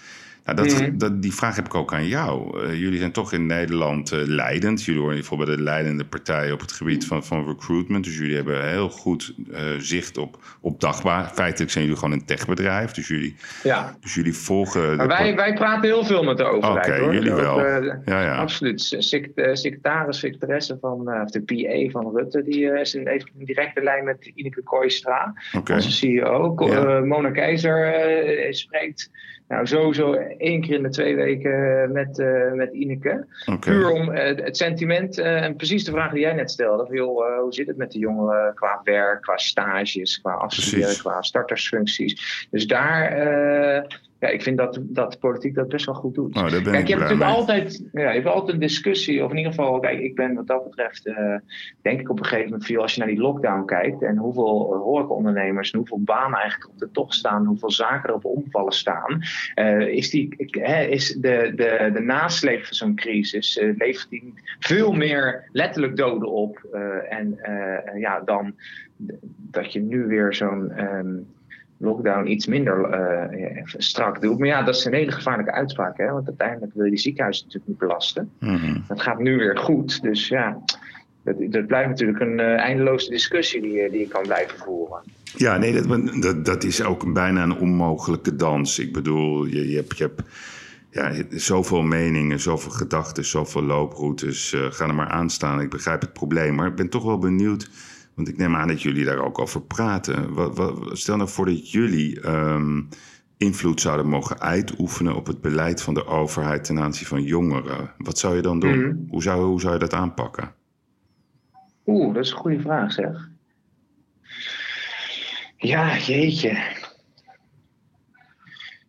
Dat, mm. dat, die vraag heb ik ook aan jou. Uh, jullie zijn toch in Nederland uh, leidend. Jullie horen in ieder geval bij de leidende partij op het gebied van, van recruitment. Dus jullie hebben heel goed uh, zicht op, op dagbaar. Feitelijk zijn jullie gewoon een techbedrijf. Dus jullie, ja. dus jullie volgen. Maar wij, wij praten heel veel met de overheid. Oké, okay, jullie wel. Ook, ja, ja. Absoluut. Secretaris, secretaresse van of de PA van Rutte, die is een, heeft een directe lijn met Ineke Kooistra. Okay. Onze CEO. Ja. Mona Keizer spreekt. Nou, sowieso één keer in de twee weken met, uh, met Ineke. Puur om het sentiment en precies de vraag die jij net stelde. Van, joh, hoe zit het met de jongeren qua werk, qua stages, qua afstuderen, qua startersfuncties. Dus daar ja, ik vind dat, dat de politiek dat best wel goed doet. Oh, kijk, je hebt natuurlijk altijd, ja, je hebt altijd een discussie, of in ieder geval, kijk, ik ben wat dat betreft, uh, denk ik op een gegeven moment veel, als je naar die lockdown kijkt en hoeveel horecaondernemers en hoeveel banen eigenlijk op de tocht staan, hoeveel zaken er op omvallen staan, uh, is, die, hè, is de, de, de nasleep van zo'n crisis, uh, levert die veel meer letterlijk doden op en ja, dan dat je nu weer zo'n. Um, lockdown iets minder uh, strak doet. Maar ja, dat is een hele gevaarlijke uitspraak. Hè? Want uiteindelijk wil je die ziekenhuizen natuurlijk niet belasten. Mm Dat gaat nu weer goed. Dus ja, dat, dat blijft natuurlijk een uh, eindeloze discussie die, die je kan blijven voeren. Ja, nee, dat, dat, dat is ook bijna een onmogelijke dans. Ik bedoel, je, je hebt... Je hebt ja, zoveel meningen, zoveel gedachten, zoveel looproutes. Uh, ga er maar aan staan. Ik begrijp het probleem. Maar ik ben toch wel benieuwd want ik neem aan dat jullie daar ook over praten. Wat, wat, stel nou voor dat jullie um, invloed zouden mogen uitoefenen op het beleid van de overheid ten aanzien van jongeren. Wat zou je dan doen? Mhm. Hoe, zou, hoe zou je dat aanpakken? Oeh, dat is een goede vraag zeg. Ja, jeetje.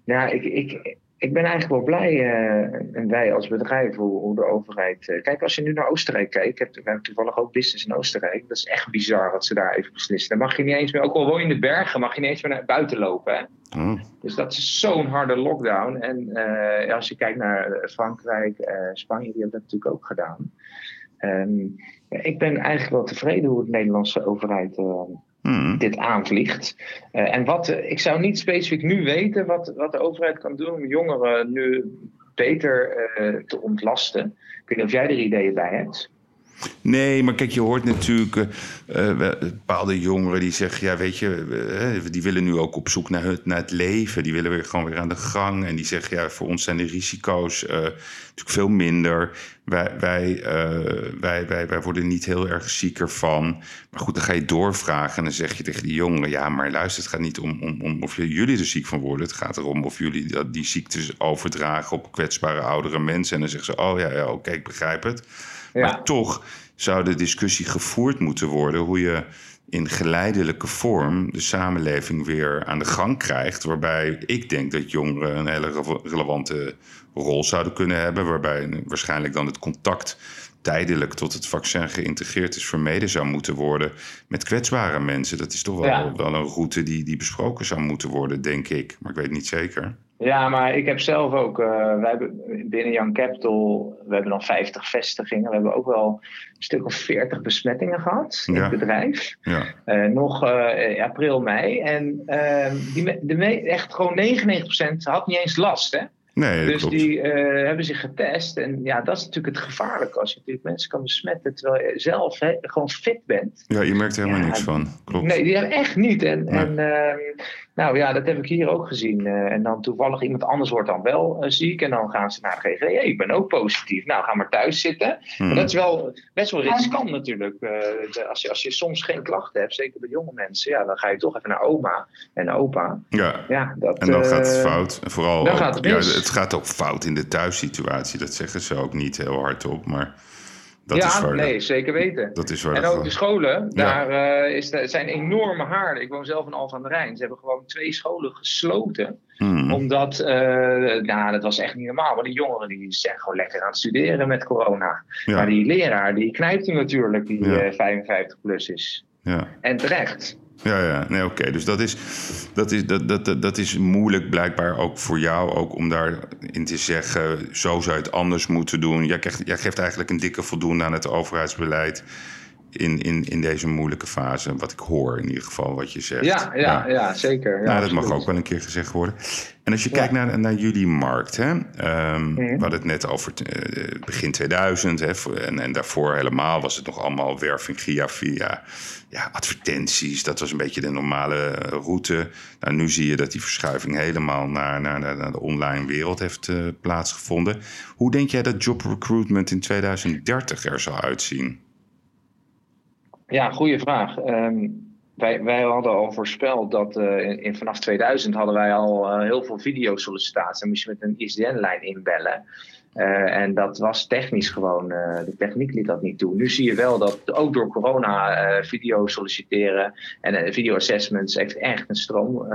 Ja, ik, ik, ik ben eigenlijk wel blij, uh, en wij als bedrijf, hoe, hoe de overheid. Uh, kijk, als je nu naar Oostenrijk kijkt, ik heb, we toevallig ook business in Oostenrijk. Dat is echt bizar wat ze daar even beslissen. Dan mag je niet eens meer, ook al woon je in de bergen, mag je niet eens meer naar buiten lopen. Hè? Oh. Dus dat is zo'n harde lockdown. En uh, als je kijkt naar Frankrijk, Spanje, die hebben dat natuurlijk ook gedaan. Um, ik ben eigenlijk wel tevreden hoe de Nederlandse overheid Hmm. dit aanvliegt. Uh, en wat, ik zou niet specifiek nu weten wat, wat de overheid kan doen om jongeren nu beter uh, te ontlasten. Ik weet niet of jij er ideeën bij hebt. Nee, maar kijk, je hoort natuurlijk uh, bepaalde jongeren die zeggen: ja, weet je, uh, die willen nu ook op zoek naar het, naar het leven. Die willen weer gewoon weer aan de gang. En die zeggen: ja, voor ons zijn de risico's natuurlijk veel minder. Wij, wij, wij, wij, wij worden niet heel erg zieker van. Maar goed, dan ga je doorvragen en dan zeg je tegen die jongeren: ja, maar luister, het gaat niet om, om, om of jullie er ziek van worden. Het gaat erom of jullie die ziektes overdragen op kwetsbare oudere mensen. En dan zeggen ze: oh ja, ja oké, ik begrijp het. Maar toch zou de discussie gevoerd moeten worden hoe je in geleidelijke vorm de samenleving weer aan de gang krijgt. Waarbij ik denk dat jongeren een hele relevante rol zouden kunnen hebben. Waarbij waarschijnlijk dan het contact tijdelijk tot het vaccin geïntegreerd is vermeden zou moeten worden met kwetsbare mensen. Dat is toch wel, wel een route die, die besproken zou moeten worden, denk ik. Maar ik weet niet zeker. Ja, maar ik heb zelf ook, uh, wij hebben binnen Young Capital, we hebben nog 50 vestigingen. We hebben ook wel een stuk of 40 besmettingen gehad in het bedrijf. Ja. Uh, nog uh, april, mei. En ehm, die, de, echt gewoon 99% had niet eens last. Hè? Nee, dus die uh, hebben zich getest. En ja, dat is natuurlijk het gevaarlijke. Als je natuurlijk mensen kan besmetten terwijl je zelf hè, gewoon fit bent. Ja, je merkt er helemaal niks van. Klopt. Nee, die hebben echt niet. En, nee. en uh, nou ja, dat heb ik hier ook gezien. Uh, en dan toevallig iemand anders wordt dan wel uh, ziek. En dan gaan ze naar de GGD. ik ben ook positief. Nou, ga maar thuis zitten. Hmm. dat is wel best wel riskant natuurlijk. Uh, de, als, je, als je soms geen klachten hebt, zeker bij jonge mensen. Ja, dan ga je toch even naar oma en opa. Ja, ja dat, en dan gaat het fout. Vooral, ook, gaat het, ja, het gaat ook fout in de thuissituatie. Dat zeggen ze ook niet heel hardop. Maar dat ja, nee, zeker weten. Dat is waar en ook de scholen, daar uh, is de, zijn enorme haarden. Ik woon zelf in Alphen aan de Rijn. Ze hebben gewoon twee scholen gesloten. Hmm. Omdat, uh, nou, dat was echt niet normaal. Maar die jongeren die zijn gewoon lekker aan het studeren met corona. Maar die leraar, die knijpt hem natuurlijk, die ja. 55 plus is. Ja. En terecht. Ja, ja, nee, oké. Dus dat is, dat, is, dat, dat, dat is moeilijk blijkbaar ook voor jou, ook om daarin te zeggen, zo zou je het anders moeten doen. Jij, jij geeft eigenlijk een dikke voldoende aan het overheidsbeleid in, in, in deze moeilijke fase. Wat ik hoor in ieder geval, wat je zegt. Ja, ja, ja. zeker. Ja, nou, dat mag ook wel een keer gezegd worden. En als je kijkt naar, naar jullie markt, hè, um, We hadden het net over uh, begin 2000. Hè, en, en daarvoor helemaal was het nog allemaal werving via, via ja, advertenties. Dat was een beetje de normale eh, route. Nou, nu zie je dat die verschuiving helemaal naar, naar, naar de online wereld heeft uh, plaatsgevonden. Hoe denk jij dat job recruitment in 2030 er zal uitzien? Ja, goede vraag. Um, wij, wij hadden al voorspeld dat in, in, vanaf 2000 hadden wij al heel veel videosollicitaties. Dan moest je met een ISDN-lijn inbellen. Uh, en dat was technisch gewoon, uh, de techniek liet dat niet toe. Nu zie je wel dat ook door corona uh, video solliciteren en video assessments heeft echt een stroom,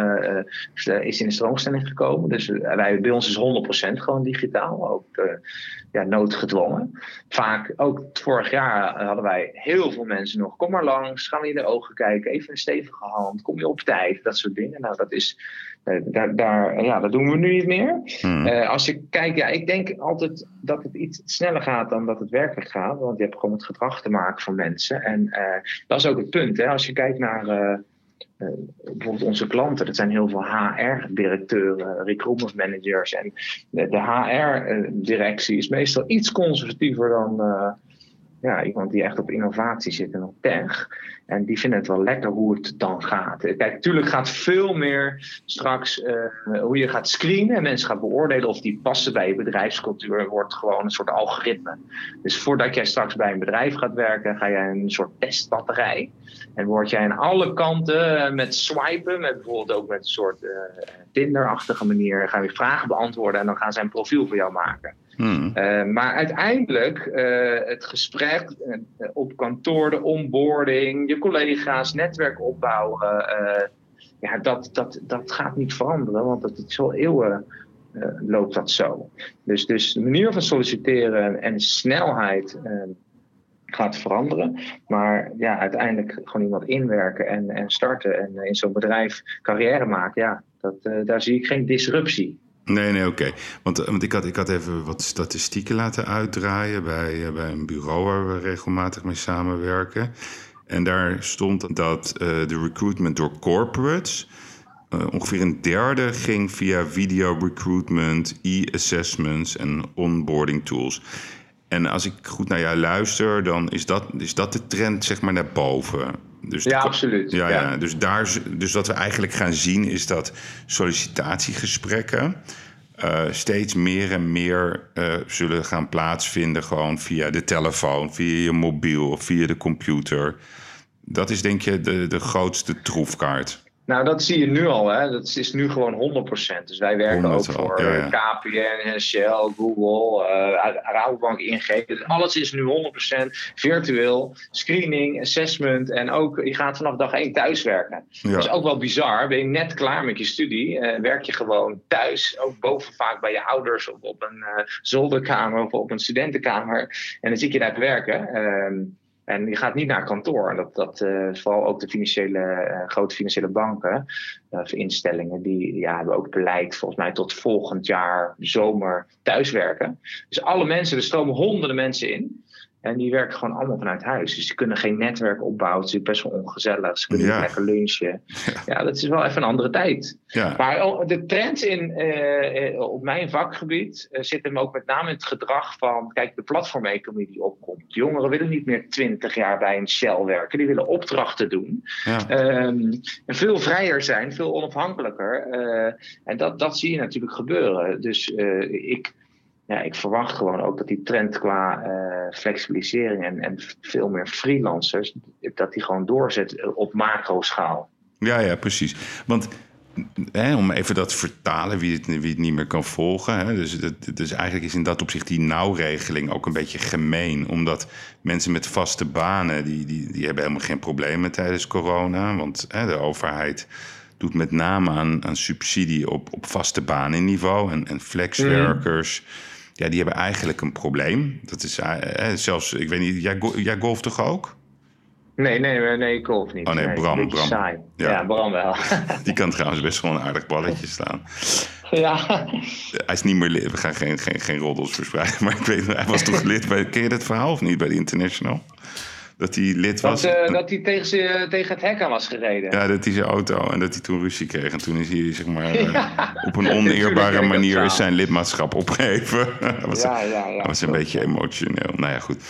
is in een stroomstelling gekomen. Dus wij, bij ons is 100% gewoon digitaal, ook ja, noodgedwongen. Vaak, ook vorig jaar hadden wij heel veel mensen nog, kom maar langs, gaan we in de ogen kijken, even een stevige hand, kom je op tijd, dat soort dingen. Nou, dat is eh, daar, daar, ja, dat doen we nu niet meer. Hmm. Eh, als je kijkt, ja, ik denk altijd dat het iets sneller gaat dan dat het werkelijk gaat. Want je hebt gewoon het gedrag te maken van mensen. En uh, dat is ook het punt. Hè? Als je kijkt naar uh, bijvoorbeeld onze klanten, dat zijn heel veel HR-directeuren, recruitment managers. En de, de HR-directie is meestal iets conservatiever dan ja, iemand die echt op innovatie zit en op tech. En die vinden het wel lekker hoe het dan gaat. Kijk, natuurlijk gaat veel meer straks uh, hoe je gaat screenen en mensen gaat beoordelen of die passen bij je bedrijfscultuur, wordt gewoon een soort algoritme. Dus voordat jij straks bij een bedrijf gaat werken, ga jij een soort testbatterij. En word jij aan alle kanten eh, met swipen, met bijvoorbeeld ook met een soort uh, Tinder-achtige manier, gaan we vragen beantwoorden en dan gaan zij een profiel voor jou maken. Hmm. Uh, maar uiteindelijk uh, het gesprek uh, op kantoor, de onboarding, je collega's, netwerk opbouwen, ja, dat, dat, dat gaat niet veranderen, want dat is al eeuwen loopt dat zo. Dus, dus de manier van solliciteren en snelheid gaat veranderen. Maar ja, uiteindelijk gewoon iemand inwerken en, en starten en in zo'n bedrijf carrière maken, ja, dat, daar zie ik geen disruptie. Nee, nee, oké. Want, want ik, had, ik had even wat statistieken laten uitdraaien bij, eh, bij een bureau waar we regelmatig mee samenwerken. En daar stond dat uh, de recruitment door corporates. Ongeveer een derde ging via video recruitment, e-assessments en onboarding tools. En als ik goed naar jou luister, dan is dat, is dat de trend zeg maar naar boven. Dus ja, absoluut. Ja, ja. Dus, daar, dus wat we eigenlijk gaan zien is dat sollicitatiegesprekken uh, steeds meer en meer uh, zullen gaan plaatsvinden, gewoon via de telefoon, via je mobiel of via de computer. Dat is denk je de, de grootste troefkaart. Nou, dat zie je nu al. Hè. Dat is nu gewoon 100%. Dus wij werken ook voor ja, ja. KPN, Shell, Google, uh, Rabobank, ING. Dus alles is nu 100% virtueel. Screening, assessment en ook je gaat vanaf dag 1 thuiswerken. Ja. Dat is ook wel bizar. Ben je net klaar met je studie, uh, werk je gewoon thuis. Ook boven vaak bij je ouders of op een uh, zolderkamer of op een studentenkamer. En dan zit je daar te werken. En je gaat niet naar kantoor. Dat, dat uh, vooral ook de financiële, uh, grote financiële banken, uh, instellingen, die ja, hebben ook beleid volgens mij tot volgend jaar zomer thuiswerken. Dus alle mensen, er stromen honderden mensen in. En die werken gewoon allemaal vanuit huis. Dus ze kunnen geen netwerk opbouwen. Het is best wel ongezellig. Ze kunnen niet lekker lunchen. Ja. dat is wel even een andere tijd. Ja. Maar de trends in, uh, op mijn vakgebied uh, zitten ook met name in het gedrag van... Kijk, de platformeconomie die opkomt. Jongeren willen niet meer twintig jaar bij een Shell werken. Die willen opdrachten doen. Ja. Um, en veel vrijer zijn, veel onafhankelijker. Uh, en dat, dat zie je natuurlijk gebeuren. Dus ik ja, ik verwacht gewoon ook dat die trend qua uh, flexibilisering en, en veel meer freelancers, dat die gewoon doorzet op macro-schaal. Ja, ja, precies. Want hè, om even dat te vertalen, wie het, wie het niet meer kan volgen. Hè, dus, dat, dus eigenlijk is in dat opzicht die nauwregeling ook een beetje gemeen. Omdat mensen met vaste banen, die, die, die hebben helemaal geen problemen tijdens corona. Want hè, de overheid doet met name aan, aan subsidie op, op vaste banenniveau en, en flexwerkers. Mm ja, die hebben eigenlijk een probleem. Dat is uh, zelfs, ik weet niet, jij, jij golft toch ook? Nee, nee, nee, ik golf niet. Oh nee, Bram. Bram. Ja. ja. Bram wel. Die kan trouwens best wel een aardig balletje slaan. Ja. Hij is niet meer lid. We gaan geen, geen, geen roddels verspreiden. Maar ik weet, hij was toch lid bij. Ken je dat verhaal of niet bij de International? Dat hij lid was. Dat, uh, dat hij tegen, tegen het hek aan was gereden. Ja, dat hij zijn auto en dat hij toen ruzie kreeg. En toen is hij zeg maar, uh, op een oneerbare manier zijn lidmaatschap opgegeven. dat was, ja, ja, ja, dat was een beetje emotioneel. Nou ja, goed.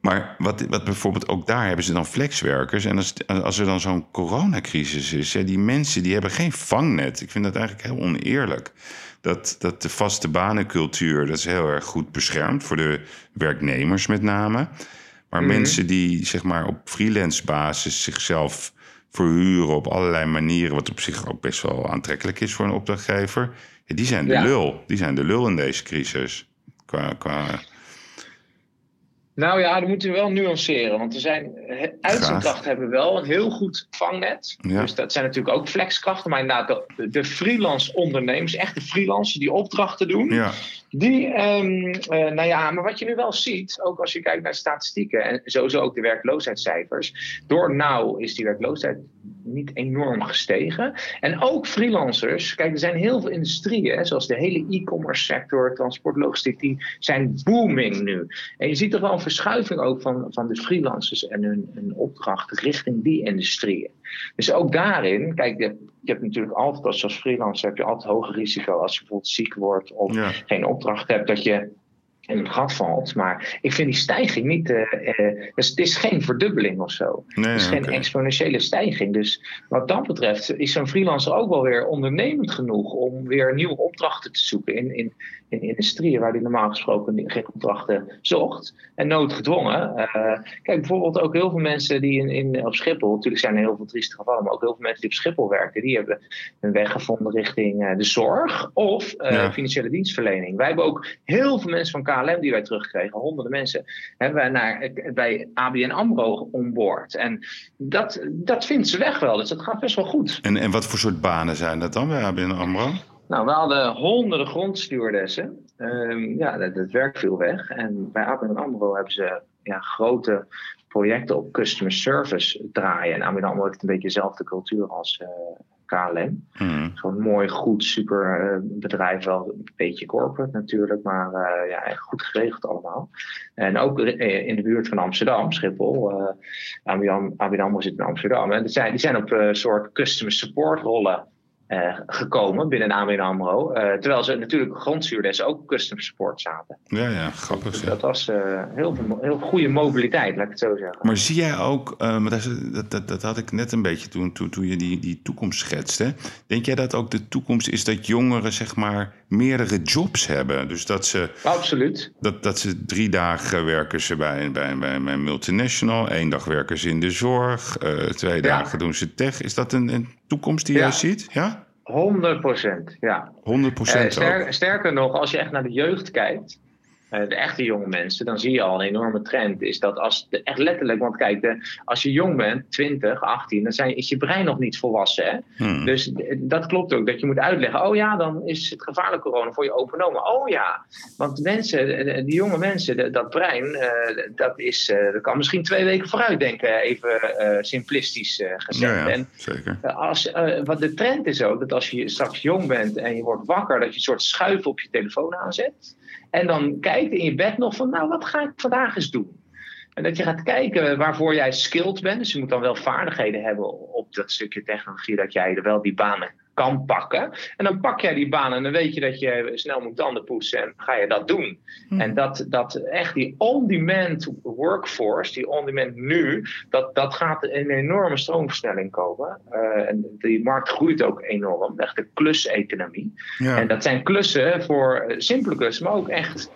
Maar wat, wat bijvoorbeeld ook daar hebben ze dan flexwerkers. En als, als er dan zo'n coronacrisis is, hè, die mensen die hebben geen vangnet. Ik vind dat eigenlijk heel oneerlijk. Dat, dat de vaste banencultuur, dat is heel erg goed beschermd voor de werknemers met name. Maar mhm. mensen die zeg maar op freelance basis zichzelf verhuren op allerlei manieren, wat op zich ook best wel aantrekkelijk is voor een opdrachtgever. Ja, die zijn de Ja. lul. Die zijn de lul in deze crisis. Qua, qua, Nou ja, dat moeten we wel nuanceren. Want er zijn eh, uitzendkrachten hebben wel een heel goed vangnet. Ja. Dus dat zijn natuurlijk ook flexkrachten. Maar inderdaad, de, de freelance ondernemers, echte freelancers die opdrachten doen. ja, Die, ehm, eh, nou ja, maar wat je nu wel ziet, ook als je kijkt naar statistieken en sowieso ook de werkloosheidscijfers. Door nou is die werkloosheid niet enorm gestegen. En ook freelancers, kijk, er zijn heel veel industrieën, zoals de hele e-commerce sector, transport, logistiek, die zijn booming nu. En je ziet toch wel een verschuiving ook van, van de freelancers en hun, hun opdracht richting die industrieën. Dus ook daarin, kijk, je hebt, je hebt natuurlijk altijd als, als freelancer heb je altijd hoger risico als je bijvoorbeeld ziek wordt of ja. geen opdracht hebt, dat je in het gat valt. Maar ik vind die stijging niet. eh, eh, dus het is geen verdubbeling of zo. Nee, Het is geen exponentiële stijging. Dus wat dat betreft is zo'n freelancer ook wel weer ondernemend genoeg om weer nieuwe opdrachten te zoeken in, in, in industrieën waar hij normaal gesproken geen opdrachten zocht. En noodgedwongen. Eh, kijk, bijvoorbeeld ook heel veel mensen die in, in, op Schiphol, natuurlijk zijn er heel veel trieste gevallen, maar ook heel veel mensen die op Schiphol werken, die hebben een weg gevonden richting de zorg of Ja. financiële dienstverlening. Wij hebben ook heel veel mensen van KLM die wij terugkregen, honderden mensen, hebben wij naar, bij ABN AMRO onboord. En dat, dat vindt ze weg wel, dus dat gaat best wel goed. En, en wat voor soort banen zijn dat dan bij ABN AMRO? Nou, we hadden honderden grondstewardessen. Ehm, ja, dat, dat werk viel weg. En bij ABN AMRO hebben ze ja, grote projecten op customer service draaien. En ABN AMRO heeft een beetje dezelfde cultuur als eh, KLM. Hmm. Zo'n mooi, goed, super eh, bedrijf. Wel een beetje corporate natuurlijk, maar eh, ja, echt goed geregeld allemaal. En ook eh, in de buurt van Amsterdam, Schiphol. ABN AMRO zit in Amsterdam. En die zijn, die zijn op een soort customer support rollen eh, gekomen binnen ABN AMRO. Eh, terwijl ze natuurlijk grondstuurdessen ook customer support zaten. Ja, ja, grappig. Dus dat was eh, heel, veel- heel goede mobiliteit, laat ik het zo zeggen. Maar zie jij ook, dat, dat, dat, dat had ik net een beetje toen, toen, toen je die, die toekomst schetste. Denk jij dat ook de toekomst is dat jongeren zeg maar meerdere jobs hebben? Dus dat ze, Absoluut. dat, dat ze drie dagen werken ze bij, bij, bij, bij een multinational, één dag werken ze in de zorg, twee dagen doen ze tech. Is dat een, een toekomst die jij ziet? Ja? 100 procent, ja. 100 Eh, procent ook. ster- sterker nog, als je echt naar de jeugd kijkt, eh, de echte jonge mensen, dan zie je al een enorme trend. Is dat als de, echt letterlijk, want kijk, de, als je jong bent, 20, 18, dan zijn, is je brein nog niet volwassen. Hè? Hmm. Dus dat klopt ook, dat je moet uitleggen. Oh ja, dan is het gevaarlijk corona voor je open oma. Oh ja, want mensen, de- die jonge mensen, dat brein, eh, dat, is, eh, dat kan misschien twee weken vooruit denken, even eh, simplistisch eh, gezegd. Ja, ja, En zeker. als, eh, wat de trend is ook dat als je straks jong bent en je wordt wakker, dat je een soort schuif op je telefoon aanzet. En dan kijkt in je bed nog van, nou, wat ga ik vandaag eens doen? En dat je gaat kijken waarvoor jij skilled bent. Dus je moet dan wel vaardigheden hebben op dat stukje technologie, dat jij er wel die banen kan pakken. En dan pak jij die banen en dan weet je dat je snel moet tanden poetsen en ga je dat doen. En dat, dat echt die on-demand workforce, die on-demand nu, dat, dat gaat een enorme stroomversnelling komen. Eh, en die markt groeit ook enorm, echt de kluseconomie. Ja. En dat zijn klussen voor eh, simpele klussen, maar ook echt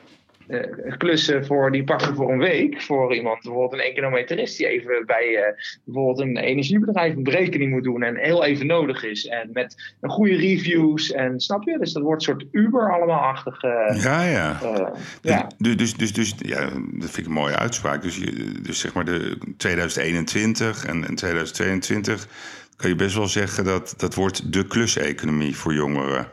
eh, klussen voor die pakken voor een week. Voor iemand, bijvoorbeeld een econometrist die even bij eh, bijvoorbeeld een energiebedrijf een berekening moet doen en heel even nodig is. En met een goede reviews en snap je? Dus dat wordt een soort Uber allemaal-achtig. eh, ja, ja. ja. Dus, dus, dus, dus ja, dat vind ik een mooie uitspraak. Dus, je, dus zeg maar de 2021 en, en 2022 kan je best wel zeggen dat dat wordt de kluseconomie voor jongeren.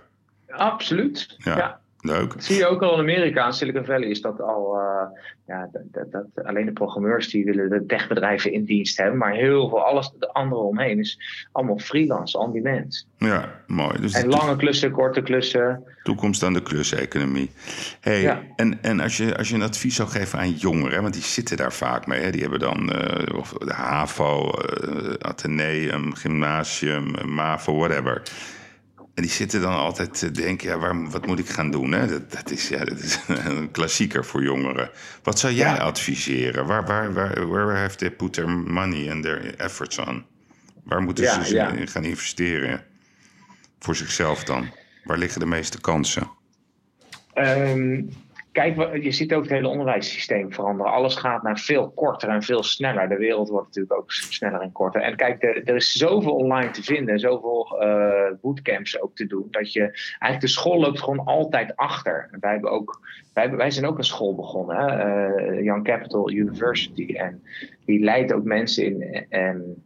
Absoluut. Ja. ja. Leuk. Dat zie je ook al in Amerika. In Silicon Valley is dat al. eh, ja, dat, dat, alleen de programmeurs die willen de techbedrijven in dienst hebben. Maar heel veel, alles de andere omheen is allemaal freelance, on demand. Ja, mooi. Dus En lange klussen, korte klussen. toekomst aan de kluseconomie. Hey, Ja. En, en als, je, als je een advies zou geven aan jongeren, want die zitten daar vaak mee. Hè? Die hebben dan eh, of de HAVO, eh, Atheneum, Gymnasium, MAVO, whatever. En die zitten dan altijd te denken, ja, waar, wat moet ik gaan doen? Hè? Dat, dat, is, ja, dat is een klassieker voor jongeren. Wat zou jij Ja. adviseren? Waar, waar, waar, where have they put their money and their efforts on? Waar moeten Ja, ze ja. in gaan investeren? Voor zichzelf dan? Waar liggen de meeste kansen? Ehm, kijk, je ziet ook het hele onderwijssysteem veranderen. Alles gaat naar veel korter en veel sneller. De wereld wordt natuurlijk ook sneller en korter. En kijk, er, er is zoveel online te vinden, zoveel uh, bootcamps ook te doen, dat je eigenlijk de school loopt gewoon altijd achter. Wij, hebben ook, wij, wij zijn ook een school begonnen, uh, Young Capital University. En die leidt ook mensen in. En,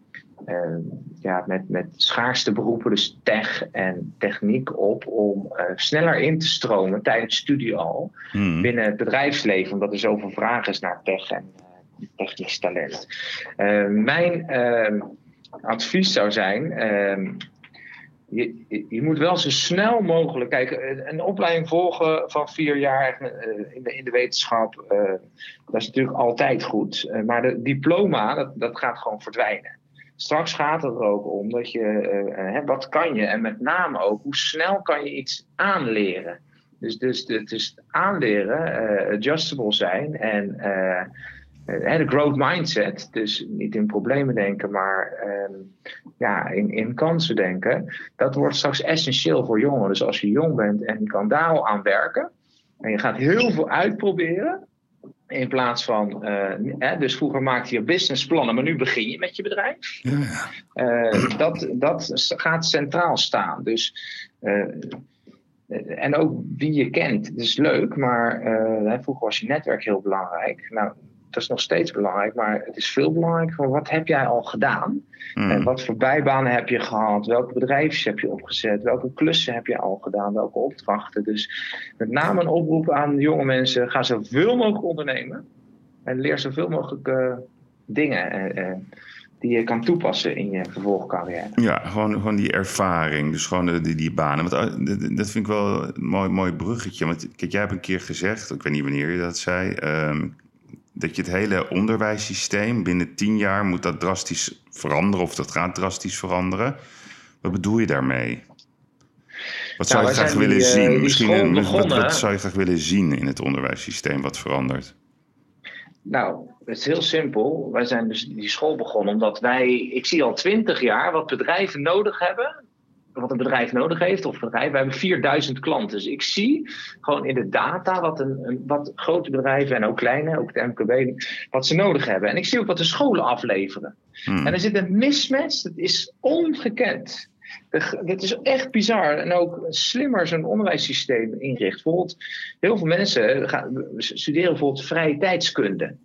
ja, met, met schaarste beroepen, dus tech en techniek op, om uh, sneller in te stromen tijdens studie al hmm. binnen het bedrijfsleven, omdat er zoveel vraag is naar tech en uh, technisch talent. mijn ehm, advies zou zijn. Ehm, je, je, moet wel zo snel mogelijk. Kijk, een opleiding volgen van vier jaar in de, in de wetenschap. dat is natuurlijk altijd goed. maar de diploma, dat, dat gaat gewoon verdwijnen. Straks gaat het er ook om dat je, uh, wat kan je en met name ook hoe snel kan je iets aanleren. Dus, dus het is aanleren, uh, adjustable zijn en de growth mindset. Dus niet in problemen denken, maar ehm, ja, in, in kansen denken. Dat wordt straks essentieel voor jongeren. Dus als je jong bent en je kan daar al aan werken. En je gaat heel veel uitproberen. In plaats van, uh, dus vroeger maakte je businessplannen, maar nu begin je met je bedrijf. Ja. Uh, dat, dat gaat centraal staan. Dus, uh, en ook wie je kent, dat is leuk, maar vroeger was je netwerk heel belangrijk. Nou, dat is nog steeds belangrijk, maar het is veel belangrijker van wat heb jij al gedaan? Hmm. En wat voor bijbanen heb je gehad? Welke bedrijfjes heb je opgezet? Welke klussen heb je al gedaan? Welke opdrachten? Dus met name een oproep aan jonge mensen: ga zoveel mogelijk ondernemen en leer zoveel mogelijk uh, dingen. Uh, die je kan toepassen in je vervolgcarrière. Ja, gewoon, gewoon die ervaring. Dus gewoon die, die banen. Want dat vind ik wel een mooi, mooi bruggetje. Want kijk, jij hebt een keer gezegd, ik weet niet wanneer je dat zei. Um, dat je het hele onderwijssysteem binnen tien jaar moet dat drastisch veranderen of dat gaat drastisch veranderen. Wat bedoel je daarmee? Wat zou je graag willen zien? Uh, Misschien wat, wat, zou je graag willen zien in het onderwijssysteem wat verandert? Nou, het is heel simpel. Wij zijn dus die school begonnen omdat wij, ik zie al twintig jaar wat bedrijven nodig hebben wat een bedrijf nodig heeft. Of bedrijf. We hebben 4000 klanten. Dus ik zie gewoon in de data wat, een, een, wat grote bedrijven en ook kleine, ook de MKB, wat ze nodig hebben. En ik zie ook wat de scholen afleveren. Hmm. En er zit een mismatch, dat is ongekend. Dat is echt bizar. En ook slimmer zo'n onderwijssysteem inricht. Bijvoorbeeld, heel veel mensen gaan, studeren bijvoorbeeld vrije tijdskunde.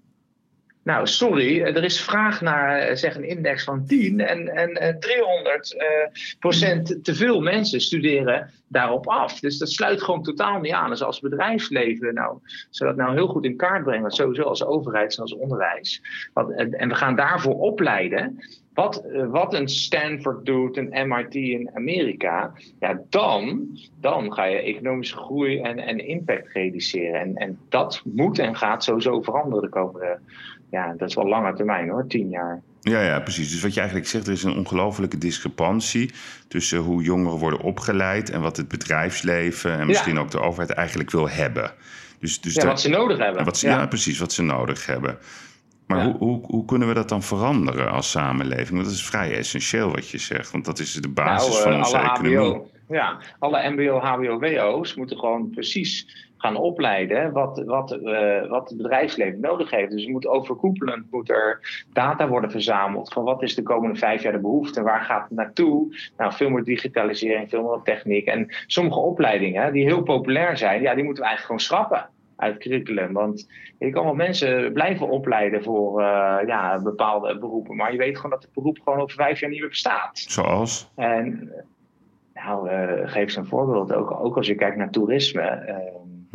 Nou, sorry, er is vraag naar eh, zeg een index van 10 en, en 300 uh, eh, procent te veel mensen studeren daarop af. Dus dat sluit gewoon totaal niet aan. Dus als bedrijfsleven nou, zou dat nou heel goed in kaart brengen, sowieso als overheid en als onderwijs. Wat, en we gaan daarvoor opleiden. Wat, eh, wat een Stanford doet, een MIT in Amerika, ja, dan, dan ga je economische groei en, en impact reduceren. En, en dat moet en gaat sowieso veranderen de komende ja, dat is wel lange termijn hoor, tien jaar. Ja, ja, precies. Dus wat je eigenlijk zegt, er is een ongelofelijke discrepantie tussen hoe jongeren worden opgeleid en wat het bedrijfsleven en misschien ook de overheid eigenlijk wil hebben. Dus, dus ja, wat ze nodig hebben. Wat ze, ja. precies, wat ze nodig hebben. Maar hoe, hoe, hoe kunnen we dat dan veranderen als samenleving? Want dat is vrij essentieel wat je zegt, want dat is de basis nou, van eh, onze economie. ja, alle MBO, HBO, WO's moeten gewoon precies gaan opleiden wat, wat, uh, wat het bedrijfsleven nodig heeft. Dus er moet overkoepelend moet er data worden verzameld van wat is de komende vijf jaar de behoefte, waar gaat het naartoe? Nou, veel meer digitalisering, veel meer techniek. En sommige opleidingen die heel populair zijn, ja, die moeten we eigenlijk gewoon schrappen uit het curriculum. Want je kan wel mensen blijven opleiden voor uh, ja, bepaalde beroepen. Maar je weet gewoon dat het beroep gewoon over vijf jaar niet meer bestaat. Zoals? En nou, uh, geef eens een voorbeeld. Ook, ook als je kijkt naar toerisme. Uh,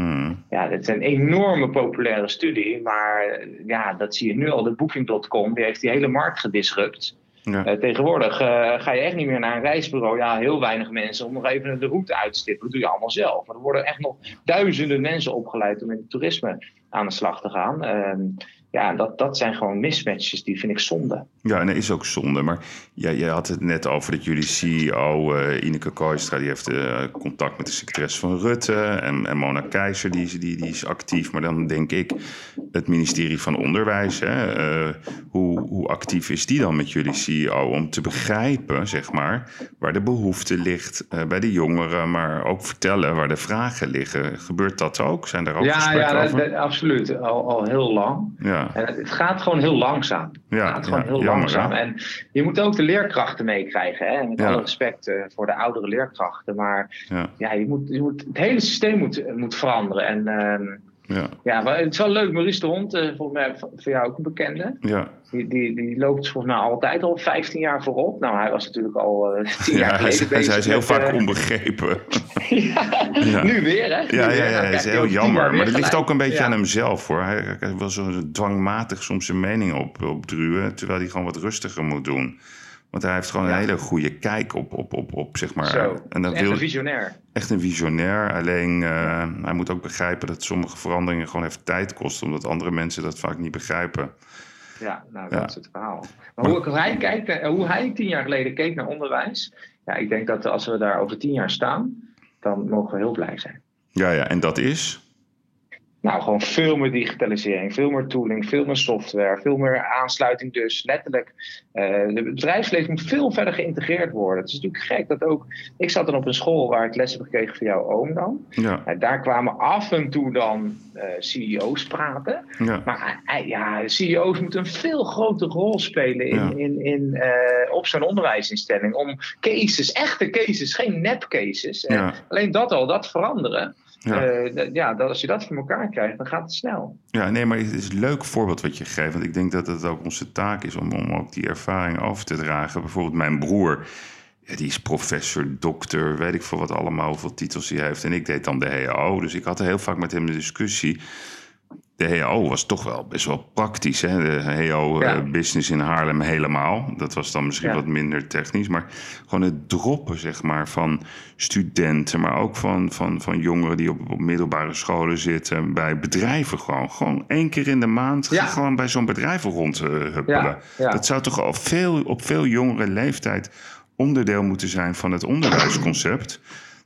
Hmm. Ja, het is een enorme populaire studie, maar ja, dat zie je nu al. De Booking.com die heeft die hele markt gedisrupt. Ja. Uh, tegenwoordig uh, ga je echt niet meer naar een reisbureau. Ja, heel weinig mensen om nog even de route uit te stippen. Dat doe je allemaal zelf. Maar er worden echt nog duizenden mensen opgeleid om in het toerisme aan de slag te gaan. Uh, ja, dat, dat zijn gewoon mismatches, die vind ik zonde. Ja, en dat is ook zonde. Maar ja, je had het net over dat jullie CEO, uh, Ineke Kooistra, die heeft uh, contact met de secretaris van Rutte. En, en Mona Keizer, die, die, die is actief. Maar dan denk ik, het ministerie van Onderwijs, hè, uh, hoe, hoe actief is die dan met jullie CEO? Om te begrijpen, zeg maar, waar de behoefte ligt bij de jongeren. Maar ook vertellen waar de vragen liggen. Gebeurt dat ook? Zijn er ook ja, gesprekken ja? Dat, absoluut. Al, al heel lang. Ja. En het, het, gaat gewoon heel langzaam. Ja, het gaat gewoon ja, heel jammer, langzaam. hè? En je moet ook de leerkrachten meekrijgen. Hè? Met alle respect eh, voor de oudere leerkrachten. Maar Ja, ja, je moet, je moet, het hele systeem moet, moet veranderen. En ehm, ja, ja, maar het is wel leuk. Maurice de Hond, eh, volgens mij voor jou ook een bekende. ja. Die, die, die loopt volgens mij altijd al 15 jaar voorop. Nou, hij was natuurlijk al eh 10 jaar ja hij, geleden is, hij is heel met, vaak eh, onbegrepen. ja. Nu weer, hè? Nu Ja, ja, is heel over 10 jaar jammer. Maar dat ligt ook een beetje aan hemzelf hoor. Hij, hij wil zo dwangmatig soms zijn mening op, opdruwen, terwijl hij gewoon wat rustiger moet doen. Want hij heeft gewoon Ja. een hele goede kijk op, op, op, op zeg maar. Zo, en dan echt wil een visionair. echt een visionair. Alleen eh, hij moet ook begrijpen dat sommige veranderingen gewoon even tijd kosten, omdat andere mensen dat vaak niet begrijpen. Ja, nou, Ja. dat is het verhaal. Maar hoe, hoe hij kijkt, hoe hij tien jaar geleden keek naar onderwijs. Ja, ik denk dat als we daar over tien jaar staan, dan mogen we heel blij zijn. Ja, ja, en dat is. Nou, gewoon veel meer digitalisering, veel meer tooling, veel meer software, veel meer aansluiting dus. Letterlijk, eh het bedrijfsleven moet veel verder geïntegreerd worden. Het is natuurlijk gek dat ook... Ik zat dan op een school waar ik les heb gekregen van jouw oom dan. Ja, daar kwamen af en toe dan eh, CEO's praten. ja, Maar eh, ja, CEO's moeten een veel grotere rol spelen in, Ja. in, in, eh, op zo'n onderwijsinstelling. Om cases, echte cases, geen nep-cases. Eh, alleen dat al, dat veranderen. Ja. Eh, ja, dat, als je dat voor elkaar krijgt, dan gaat het snel. Ja, nee, maar het is een leuk voorbeeld wat je geeft. Want ik denk dat het ook onze taak is om, om ook die ervaring over te dragen. Bijvoorbeeld mijn broer, ja, die is professor, dokter, weet ik veel wat allemaal, hoeveel titels hij heeft. En ik deed dan de HAO, dus ik had heel vaak met hem de discussie. De HAO was toch wel best wel praktisch. Hè? De Ja. eh, Business in Haarlem helemaal. Dat was dan misschien Ja. wat minder technisch. Maar gewoon het droppen zeg maar, van studenten. Maar ook van, van, van jongeren die op, op middelbare scholen zitten. Bij bedrijven gewoon. Gewoon één keer in de maand Ja. gewoon bij zo'n bedrijf rondhuppelen. Ja. Dat zou toch al veel, op veel jongere leeftijd onderdeel moeten zijn van het onderwijsconcept.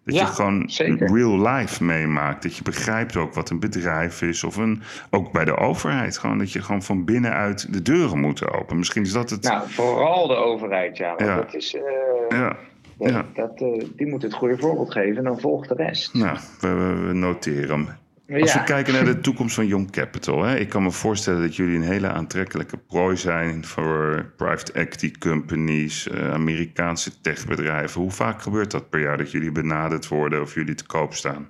Dat Ja, je gewoon zeker. real life meemaakt. Dat je begrijpt ook wat een bedrijf is. Of een, ook bij de overheid. Gewoon dat je gewoon van binnenuit de deuren moet openen. Misschien is dat het. Nou, vooral de overheid, ja. Want Ja. Dat is, eh, ja, dat, ja. dat, eh, die moet het goede voorbeeld geven en dan volgt de rest. nou, we, we- we noteren hem. Als ja. we kijken naar de toekomst van Young Capital, hè, ik kan me voorstellen dat jullie een hele aantrekkelijke prooi zijn voor private equity companies, eh, Amerikaanse techbedrijven. Hoe vaak gebeurt dat per jaar dat jullie benaderd worden of jullie te koop staan?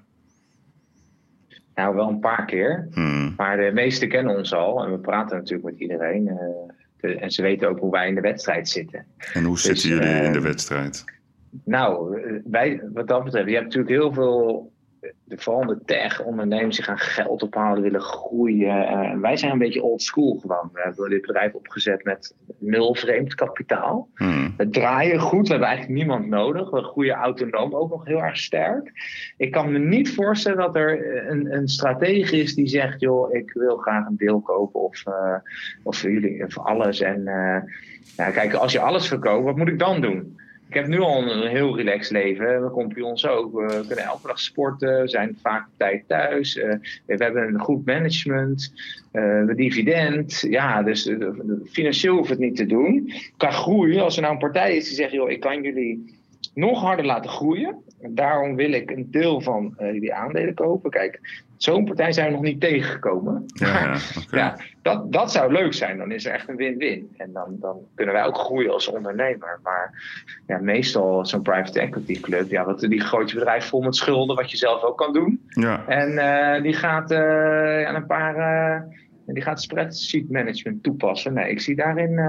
Nou, wel een paar keer. Hmm, Maar de meesten kennen ons al en we praten natuurlijk met iedereen. eh, de- en ze weten ook hoe wij in de wedstrijd zitten. En hoe zitten jullie eh, in de wedstrijd? Nou, eh, wij, wat dat betreft, je hebt natuurlijk heel veel, eh, vooral de tech-ondernemers, die gaan geld ophalen, willen groeien. Eh, wij zijn een beetje old school gewoon. We hebben dit bedrijf opgezet met nul vreemd kapitaal. Hmm, We draaien goed, we hebben eigenlijk niemand nodig. We groeien autonoom ook nog heel erg sterk. Ik kan me niet voorstellen dat er een, een stratege is die zegt: joh, ik wil graag een deel kopen of, eh, of voor jullie of alles. En eh, ja, kijk, als je alles verkoopt, wat moet ik dan doen? Ik heb nu al een heel relaxed leven. Mijn compagnons ook. We kunnen elke dag sporten. We zijn vaak tijd thuis. Eh, we hebben een goed management. eh, we dividend. Ja, dus eh, financieel hoeft het niet te doen. Qua groei, als er nou een partij is die zegt: joh, ik kan jullie nog harder laten groeien. Daarom wil ik een deel van jullie aandelen kopen. Kijk, zo'n partij zijn we nog niet tegengekomen. ja, ja. Ja, dat, dat zou leuk zijn. Dan is er echt een win-win. En dan, dan kunnen wij ook groeien als ondernemer. Maar ja, meestal zo'n private equity club, ja, wat, die gooit je bedrijf vol met schulden, wat je zelf ook kan doen. ja. En eh, die gaat eh, aan een paar. eh, die gaat spreadsheet management toepassen. Nee, ik zie daarin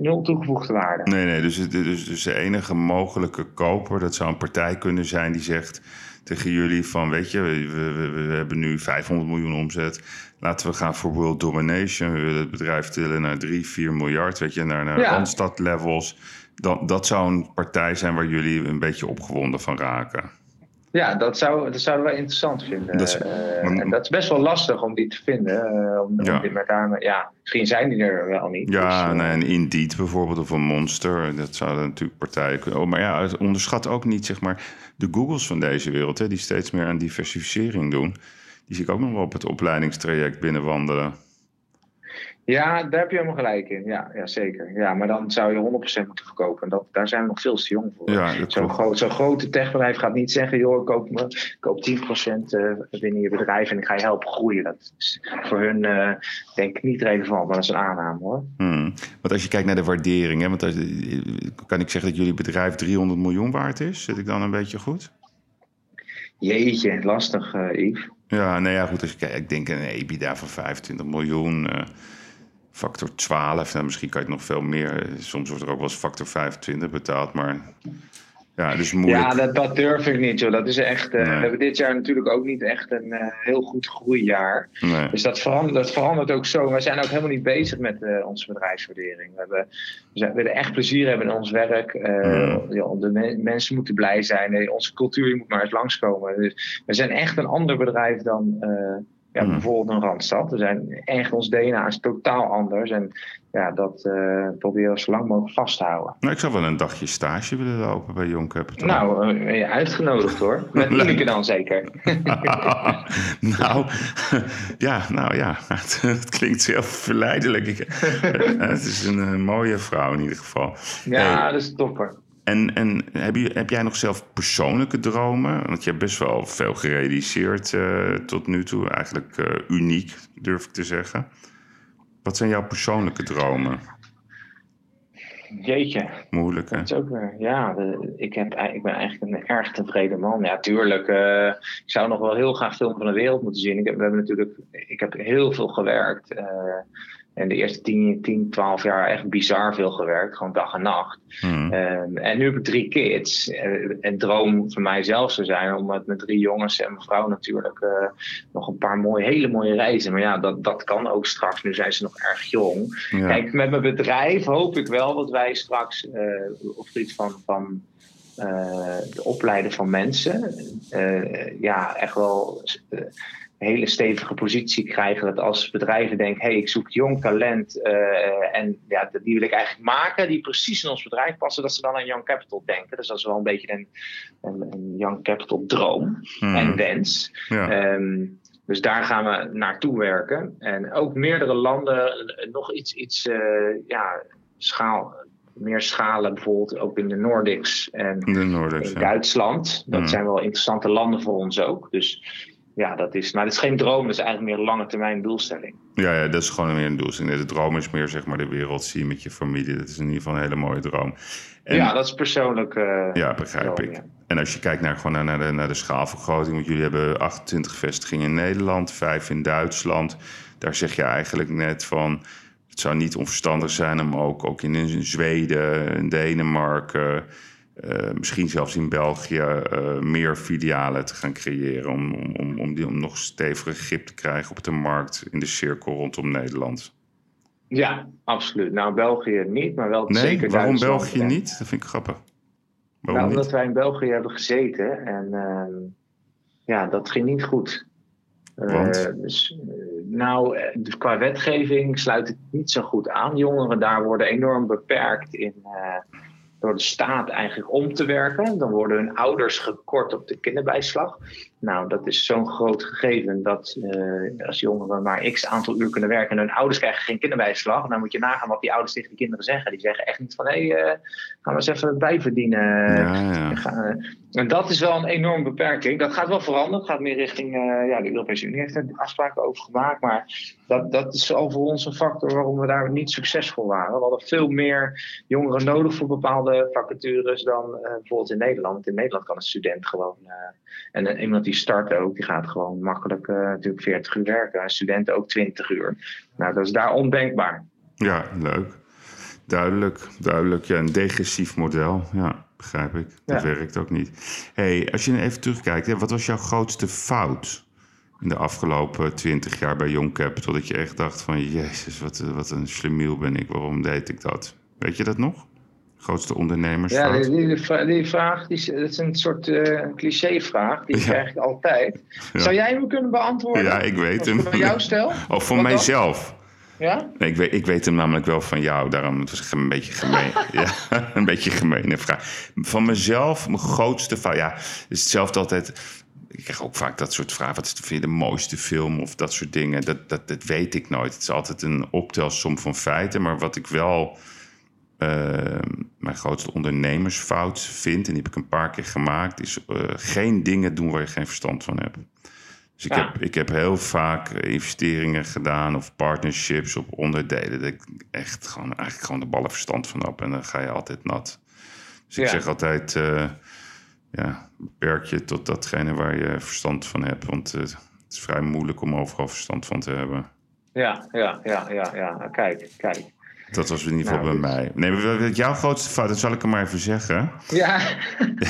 nul toegevoegde waarde. Nee, nee, dus, dus, dus de enige mogelijke koper, dat zou een partij kunnen zijn die zegt tegen jullie van, weet je, we, we, we hebben nu 500 miljoen omzet. Laten we gaan voor world domination. We willen het bedrijf tillen naar 3, 4 miljard, weet je, naar, naar Ja. Randstad levels. Dat, dat zou een partij zijn waar jullie een beetje opgewonden van raken. Ja, dat, zou, dat zouden we interessant vinden. Dat is- Eh, en dat is best wel lastig om die te vinden. eh, om, om Ja. name, ja, misschien zijn die er wel niet. Ja, Dus, eh, nee, een Indeed bijvoorbeeld of een Monster. Dat zouden natuurlijk partijen kunnen. Oh, maar ja, het onderschat ook niet zeg maar, de Googles van deze wereld, hè, die steeds meer aan diversificering doen. Die zie ik ook nog wel op het opleidingstraject binnenwandelen. Ja, daar heb je helemaal gelijk in. Ja, ja zeker. Ja, maar dan zou je 100% moeten verkopen. En dat, daar zijn we nog veel te jong voor. Ja, Zo'n groot, zo'n grote techbedrijf gaat niet zeggen: joh, ik koop, me, koop 10% eh, binnen je bedrijf en ik ga je helpen groeien. Dat is voor hun eh, denk ik niet relevant, maar dat is een aanname hoor. Hmm. Want als je kijkt naar de waardering, hè, want als- kan ik zeggen dat jullie bedrijf 300 miljoen waard is? Zit ik dan een beetje goed? Jeetje, lastig, eh Yves. Ja, nou ja, goed. Als je kijkt, ik denk een EBITDA van 25 miljoen, factor 12. Nou, misschien kan je het nog veel meer. eh, Soms wordt er ook wel eens factor 25 betaald, maar ja, dus moeilijk. Ja, dat, dat durf ik niet, joh. Dat is echt. eh, Nee. We hebben dit jaar natuurlijk ook niet echt een eh, heel goed groeijaar. Nee. Dus dat verandert, dat verandert ook zo. We zijn ook helemaal niet bezig met onze bedrijfswaardering. We, hebben, we, zijn- we willen echt plezier hebben in ons werk. Mm. ja, de me- mensen moeten blij zijn. Onze cultuur moet maar eens langskomen. Dus we zijn echt een ander bedrijf dan ja, Mm. bijvoorbeeld een Randstad. We zijn echt, ons DNA is totaal anders. En ja, dat eh, proberen we zo lang mogelijk vast te houden. Nou, ik zou wel een dagje stage willen lopen bij Young Capital. Nou, eh, ben je uitgenodigd hoor. Met. Ineke dan zeker. nou, ja, nou ja, het, het klinkt heel verleidelijk. Het is een, eh, mooie vrouw in ieder geval. Ja, Hey, dat is topper. En en heb, je, heb jij nog zelf persoonlijke dromen? Want je hebt best wel veel gerealiseerd eh, tot nu toe. Eigenlijk eh, uniek, durf ik te zeggen. Wat zijn jouw persoonlijke dromen? Jeetje. Moeilijk, hè? Dat is ook weer, ja, de- ik, heb, ik ben eigenlijk een erg tevreden man. Ja, tuurlijk. eh, ik zou nog wel heel graag film van de wereld moeten zien. Ik heb, we hebben natuurlijk, ik heb heel veel gewerkt. eh, en de eerste 10, 10, 12 jaar echt bizar veel gewerkt. Gewoon dag en nacht. Hmm. Ehm, en nu heb ik drie kids. Eh, een droom van mij zelf zou zijn om met, met drie jongens en mijn vrouw natuurlijk eh, nog een paar mooie, hele mooie reizen. Maar ja, dat, dat kan ook straks. Nu zijn ze nog erg jong. Ja. Kijk, met mijn bedrijf hoop ik wel dat wij straks eh, op het gebied van, van eh, het opleiden van mensen, eh, ja, echt wel eh, een hele stevige positie krijgen. Dat als bedrijven denken, hé, hey, ik zoek jong talent eh, en ja, die wil ik eigenlijk maken, die precies in ons bedrijf passen, dat ze dan aan Young Capital denken. Dus dat is wel een beetje een, een, een Young Capital droom Hmm. en wens. ja. Ehm, dus daar gaan we naartoe werken. En ook meerdere landen, nog iets, iets eh, ja, schaal, meer schalen, bijvoorbeeld ook in de Nordics en de Noorders, in ja. Duitsland. Dat Mm. zijn wel interessante landen voor ons ook. Dus ja, dat is, maar dat is geen droom, dat is eigenlijk meer een lange termijn doelstelling. Ja, ja, dat is gewoon meer een doelstelling. De droom is meer zeg maar de wereld zien met je familie. Dat is in ieder geval een hele mooie droom. En, ja, dat is persoonlijk. eh, ja, begrijp droom, ik. ja. En als je kijkt naar, gewoon naar, naar, de, naar de schaalvergroting, want jullie hebben 28 vestigingen in Nederland, 5 in Duitsland. Daar zeg je eigenlijk net van, het zou niet onverstandig zijn om ook, ook in Zweden, in Denemarken, eh, misschien zelfs in België, eh, meer filialen te gaan creëren. Om, om, om, om, die, om nog steviger grip te krijgen op de markt in de cirkel rondom Nederland. Ja, absoluut. Nou, België niet, maar wel Nee, zeker waarom Duitsland. België niet? Dat vind ik grappig. Waarom Nou, niet? omdat wij in België hebben gezeten en ehm, ja, dat ging niet goed. Eh, Want? dus, nou, dus qua wetgeving sluit het niet zo goed aan. Jongeren daar worden enorm beperkt in, door de staat eigenlijk om te werken. Dan worden hun ouders gekort op de kinderbijslag. Nou, dat is zo'n groot gegeven dat eh, als jongeren maar x aantal uur kunnen werken en hun ouders krijgen geen kinderbijslag, dan moet je nagaan wat die ouders tegen die kinderen zeggen. Die zeggen echt niet van hé, hey, eh, gaan we eens even bijverdienen. Ja, ja. Eh, En dat is wel een enorme beperking. Dat gaat wel veranderen. Het gaat meer richting. ja, de Europese Unie heeft er afspraken over gemaakt. Maar dat, dat is al voor ons een factor waarom we daar niet succesvol waren. We hadden veel meer jongeren nodig voor bepaalde vacatures dan eh, bijvoorbeeld in Nederland. In Nederland kan een student gewoon. eh, en eh, iemand die start ook, die gaat gewoon makkelijk natuurlijk 40 uur werken. En studenten ook 20 uur. Nou, dat is daar ondenkbaar. Ja, leuk. Duidelijk, duidelijk. Ja, een degressief model. Ja, begrijp ik. Dat Ja. werkt ook niet. hey, als je even terugkijkt, hè, wat was jouw grootste fout in de afgelopen twintig jaar bij Young Capital? Dat je echt dacht van, jezus, wat, wat een slimiel ben ik. Waarom deed ik dat? Weet je dat nog? Grootste ondernemers. Ja, die, die, die, vraag, die, dat is een soort uh, clichévraag. Die krijg ik altijd. Zou jij hem kunnen beantwoorden? Ja, ik weet hem. Van jou stel? Of voor mijzelf. Ja? Nee, ik, weet, ik weet hem namelijk wel van jou, daarom was het een beetje gemeen. ja, een beetje gemene vraag. Van mezelf, mijn grootste fout. Ja, is hetzelfde altijd. Ik krijg ook vaak dat soort vragen. Wat is de, de mooiste film of dat soort dingen? Dat, dat, dat weet ik nooit. Het is altijd een optelsom van feiten. Maar wat ik wel mijn grootste ondernemersfout vind, en die heb ik een paar keer gemaakt, is uh, geen dingen doen waar je geen verstand van hebt. Dus ik, heb, ik heb heel vaak investeringen gedaan of partnerships op onderdelen. Dat ik echt gewoon, eigenlijk gewoon de ballen verstand van heb. En dan ga je altijd nat. Dus ik zeg altijd, uh, ja, beperk je tot datgene waar je verstand van hebt. Want uh, het is vrij moeilijk om overal verstand van te hebben. Ja, ja, ja, ja, ja. Kijk, kijk. Dat was in ieder geval nou, bij mij. Nee, maar jouw grootste fout, dat zal ik hem maar even zeggen. Ja.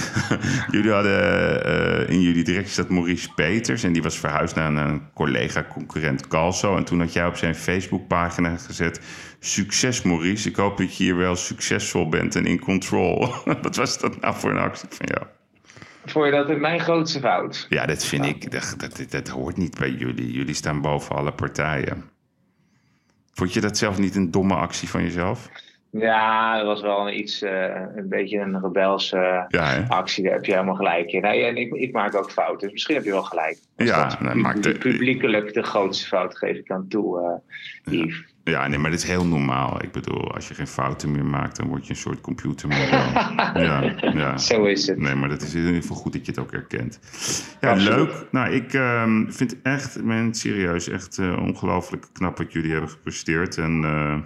jullie hadden uh, in jullie directie staat Maurice Peters. En die was verhuisd naar een, collega-concurrent Calso. En toen had jij op zijn Facebookpagina gezet... Succes Maurice, ik hoop dat je hier wel succesvol bent en in control. Wat was dat nou voor een actie van jou? Vond je dat mijn grootste fout? Ja, dat vind ik. Dat, dat, dat hoort niet bij jullie. Jullie staan boven alle partijen. Vond je dat zelf niet een domme actie van jezelf? Ja, dat was wel een iets, uh, een beetje een rebelse ja, actie. Daar heb je helemaal gelijk in. Nee, en ik, ik maak ook fouten, dus misschien heb je wel gelijk. Ja, nee, maakt de, publiekelijk de grootste fout geef ik dan toe, uh, Yves. Ja, nee, maar dit is heel normaal. Ik bedoel, als je geen fouten meer maakt, dan word je een soort computermodel. ja, ja. Zo is het. Nee, maar dat is in ieder geval goed dat je het ook herkent. Ja, leuk. Nou, ik um, vind echt, men, serieus, echt uh, ongelooflijk knap wat jullie hebben gepresteerd. En uh,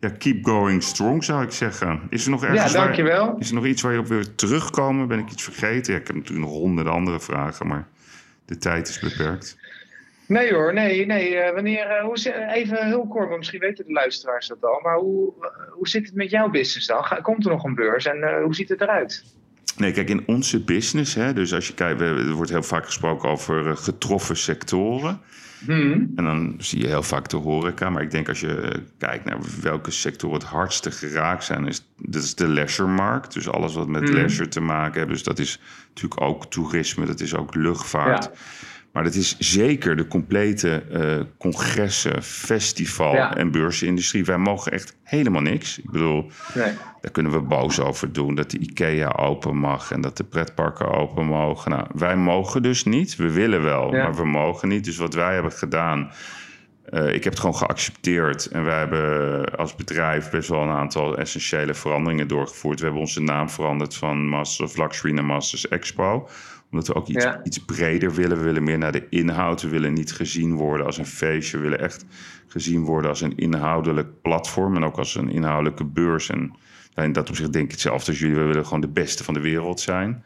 ja, keep going strong, zou ik zeggen. Is er nog ergens ja, dankjewel. Waar, is er nog iets waar je op wil terugkomen? Ben ik iets vergeten? Ja, ik heb natuurlijk nog honderden andere vragen, maar de tijd is beperkt. Nee hoor, nee, nee. Uh, wanneer, uh, hoe, even heel kort, misschien weten de luisteraars dat al. Maar hoe, hoe zit het met jouw business dan? Komt er nog een beurs en uh, hoe ziet het eruit? Nee, kijk, in onze business, hè, dus als je kijkt, er wordt heel vaak gesproken over getroffen sectoren. Hmm. En dan zie je heel vaak de horeca. Maar ik denk als je kijkt naar welke sectoren het hardste geraakt zijn, is dat is de leisuremarkt. Dus alles wat met hmm. leisure te maken heeft. Dus dat is natuurlijk ook toerisme, dat is ook luchtvaart. Ja. Maar dat is zeker de complete uh, congressen, festival en beursindustrie. Wij mogen echt helemaal niks. Ik bedoel, nee. daar kunnen we boos over doen. Dat de IKEA open mag en dat de pretparken open mogen. Nou, wij mogen dus niet. We willen wel, maar we mogen niet. Dus wat wij hebben gedaan... Uh, ik heb het gewoon geaccepteerd. En wij hebben als bedrijf best wel een aantal essentiële veranderingen doorgevoerd. We hebben onze naam veranderd van Masters of Luxury naar Masters Expo omdat we ook iets, iets breder willen. We willen meer naar de inhoud. We willen niet gezien worden als een feestje. We willen echt gezien worden als een inhoudelijk platform. En ook als een inhoudelijke beurs. En in dat opzicht denk ik hetzelfde als jullie. We willen gewoon de beste van de wereld zijn.